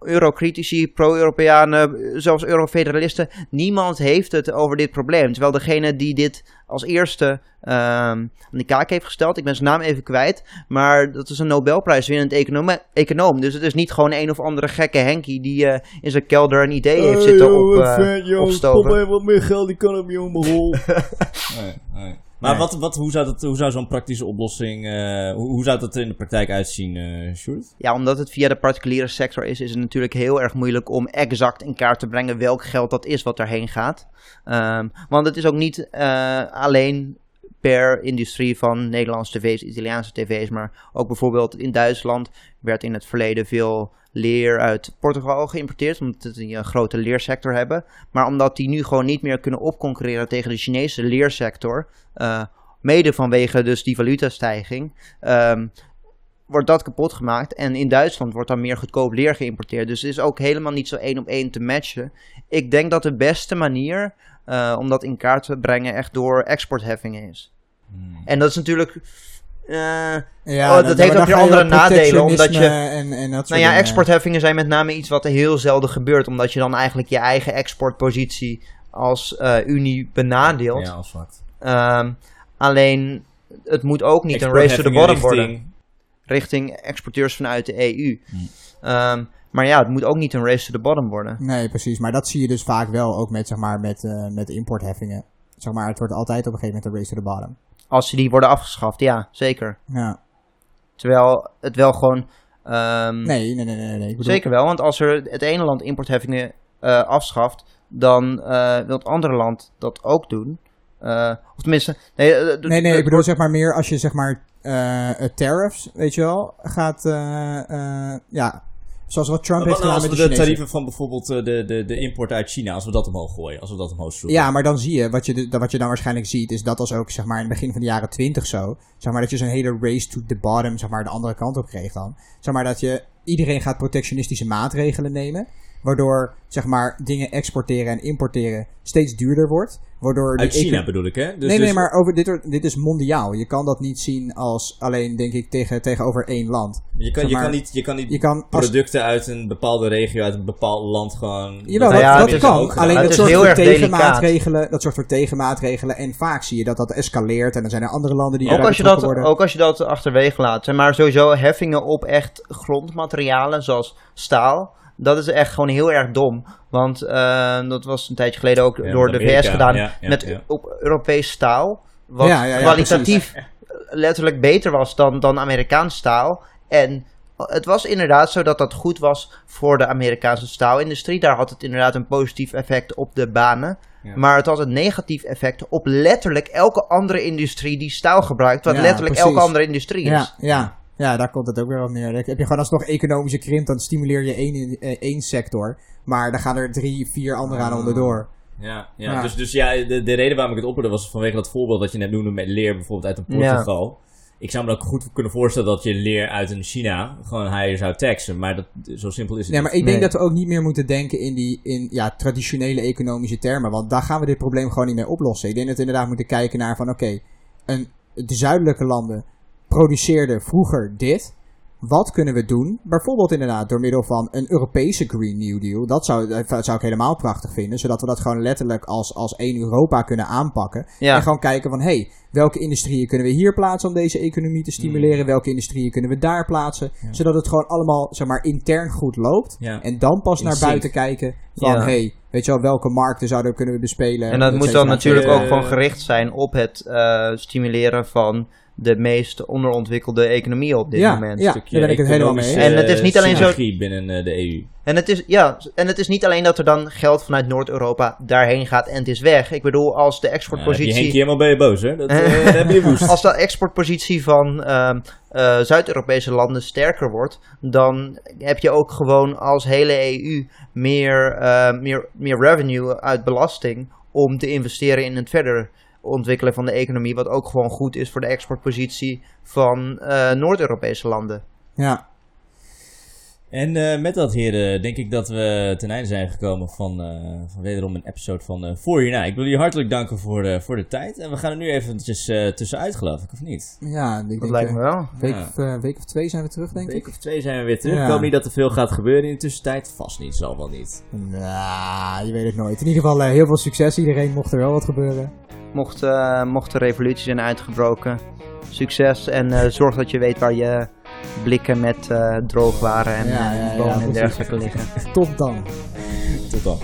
eurocritici, pro-Europeanen, zelfs eurofederalisten, niemand heeft het over dit probleem. Terwijl degene die dit als eerste ehm, aan de kaak heeft gesteld, ik ben zijn naam even kwijt, maar dat is een Nobelprijswinnend econoom, econoom. Dus het is niet gewoon een of andere gekke Henkie die eh, in zijn kelder een idee heeft zitten op, uh, opstoven. wat meer geld, die kan op je omrol. nee, nee. Maar Nee. wat, wat, hoe zou, dat, hoe zou zo'n praktische oplossing, eh, hoe, hoe zou dat er in de praktijk uitzien, eh Sjoerd? Ja, omdat het via de particuliere sector is, is het natuurlijk heel erg moeilijk om exact in kaart te brengen welk geld dat is wat daarheen gaat. Ehm, want het is ook niet eh, alleen per industrie van Nederlandse tv's, Italiaanse tv's, maar ook bijvoorbeeld in Duitsland werd in het verleden veel leer uit Portugal geïmporteerd, omdat die een grote leersector hebben. Maar omdat die nu gewoon niet meer kunnen opconcurreren tegen de Chinese leersector, eh, mede vanwege dus die valutastijging, ehm, wordt dat kapot gemaakt. En in Duitsland wordt dan meer goedkoop leer geïmporteerd. Dus het is ook helemaal niet zo één op één te matchen. Ik denk dat de beste manier eh, om dat in kaart te brengen echt door exportheffingen is. En dat is natuurlijk... eh, Ja, Oh, dat heeft ook weer andere nadelen, omdat je- En, en dat nou ja, dingen. exportheffingen zijn met name iets wat er heel zelden gebeurt. Omdat je dan eigenlijk je eigen exportpositie als eh, Unie benadeelt. Ja, als zwart. Ehm, alleen, het moet ook niet een race to the bottom worden. richting exporteurs vanuit de EU. Hmm. Ehm, maar ja, het moet ook niet een race to the bottom worden. Nee, precies. Maar dat zie je dus vaak wel ook met, zeg maar, met, eh, met importheffingen. Zeg maar, het wordt altijd op een gegeven moment een race to the bottom. Als die worden afgeschaft, ja, zeker. Ja. Terwijl het wel gewoon... ehm, Nee, nee, nee, nee. nee. Bedoel, Zeker wel, want als er het ene land importheffingen eh, afschaft, dan eh, wil het andere land dat ook doen. Eh, of tenminste, nee, Nee, nee, ik bedoel zeg maar meer als je zeg maar tariffs, weet je wel, gaat, ja, zoals wat Trump heeft gedaan als met de tarieven van bijvoorbeeld eh, de, de, de import uit China, als we dat omhoog gooien, als we dat omhoog schroeven? Ja, maar dan zie je, wat je, wat je dan waarschijnlijk ziet, is dat als ook zeg maar in het begin van de jaren twintig zo, zeg maar dat je zo'n hele race to the bottom, zeg maar de andere kant op kreeg dan. Zeg maar dat je, iedereen gaat protectionistische maatregelen nemen, waardoor zeg maar dingen exporteren en importeren steeds duurder wordt. Waardoor Uit China bedoel ik, hè? Dus, nee, nee, dus- maar over, dit, dit is mondiaal. Je kan dat niet zien als alleen, denk ik, tegen, tegenover één land. Je kan, zeg je kan niet, je kan niet Je kan als, producten uit een bepaalde regio, uit een bepaald land gewoon... Jawel, Nou dat, ja, dat kan. Alleen dat heel voor delicaat. tegenmaatregelen. Dat zorgt voor tegenmaatregelen. En vaak zie je dat dat escaleert. En dan zijn er andere landen die ook, als je dat, worden. ook als je dat achterwege laat. Zeg maar sowieso heffingen op echt grondmaterialen zoals staal. Dat is echt gewoon heel erg dom. Want eh, dat was een tijdje geleden ook Ja, door de Amerika, VS gedaan. ja, ja, met ja. op Europees staal. Wat Ja, ja, ja, kwalitatief letterlijk beter was dan, dan Amerikaans staal. En het was inderdaad zo dat dat goed was voor de Amerikaanse staalindustrie. Daar had het inderdaad een positief effect op de banen. Ja. Maar het had een negatief effect op letterlijk elke andere industrie die staal gebruikt. Wat Ja, letterlijk precies. elke andere industrie is. Ja, ja, ja, daar komt het ook weer op neer. Dan heb je gewoon alsnog economische krimp. Dan stimuleer je één, eh, één sector. Maar dan gaan er drie, vier andere aan Ah. onderdoor. Ja, ja. Ja. dus, dus ja, de, de reden waarom ik het opperde was vanwege dat voorbeeld dat je net noemde met leer bijvoorbeeld uit een Portugal. Ik zou me ook goed kunnen voorstellen dat je leer uit een China gewoon higher zou taxen, maar dat, zo simpel is het Nee, maar niet. ik denk Nee. dat we ook niet meer moeten denken in die in, ja, traditionele economische termen. Want daar gaan we dit probleem gewoon niet mee oplossen. Ik denk dat we inderdaad moeten kijken naar van oké, een de zuidelijke landen produceerden vroeger dit. Wat kunnen we doen? Bijvoorbeeld inderdaad door middel van een Europese Green New Deal. Dat zou, dat zou ik helemaal prachtig vinden. Zodat we dat gewoon letterlijk als, als één Europa kunnen aanpakken. Ja. En gewoon kijken van, hé, hey, welke industrieën kunnen we hier plaatsen om deze economie te stimuleren? Hmm. Welke industrieën kunnen we daar plaatsen? Zodat het gewoon allemaal, zeg maar, intern goed loopt. Ja. En dan pas In naar buiten kijken van, Ja. hé, hey, weet je wel, welke markten zouden kunnen we bespelen? En dat et moet dan natuurlijk ook Eh, gewoon gericht zijn op het eh, stimuleren van de meest onderontwikkelde economieën op dit Ja, moment. ja. Stukje daar ben ik het helemaal mee En het is niet alleen zo- binnen eh, de EU. En het, is, ja, en het is niet alleen dat er dan geld vanuit Noord-Europa daarheen gaat en het is weg. Ik bedoel, als de Ja, heb je exportpositie... Helemaal bij je boos, hè? Dat, eh, dat heb je woest. Als de exportpositie van ehm, eh, Zuid-Europese landen sterker wordt, dan heb je ook gewoon als hele EU meer, eh, meer, meer revenue uit belasting om te investeren in het verder ontwikkelen van de economie, wat ook gewoon goed is voor de exportpositie van eh, Noord-Europese landen. Ja. En eh, met dat, heren, denk ik dat we ten einde zijn gekomen van, eh, van wederom een episode van uh, Voor je Na. Ik wil jullie hartelijk danken voor, de voor de tijd. En we gaan er nu eventjes uh, tussenuit, geloof ik, of niet? Ja, ik Dat denk, lijkt me wel. Week, Ja. of, week of twee zijn we terug, denk ik. week of twee zijn we weer terug. Ja. Ik hoop niet dat er veel gaat gebeuren in de tussentijd. Vast niet, zal wel niet. Nou, je weet het nooit. In ieder geval eh, heel veel succes. Iedereen mocht er wel wat gebeuren. Mocht, eh, mocht de revolutie zijn uitgebroken, succes en eh, zorg dat je weet waar je blikken met eh droogwaren en Ja, eh, ja, ja, bonen en dergelijke liggen. Tot dan. Tot dan.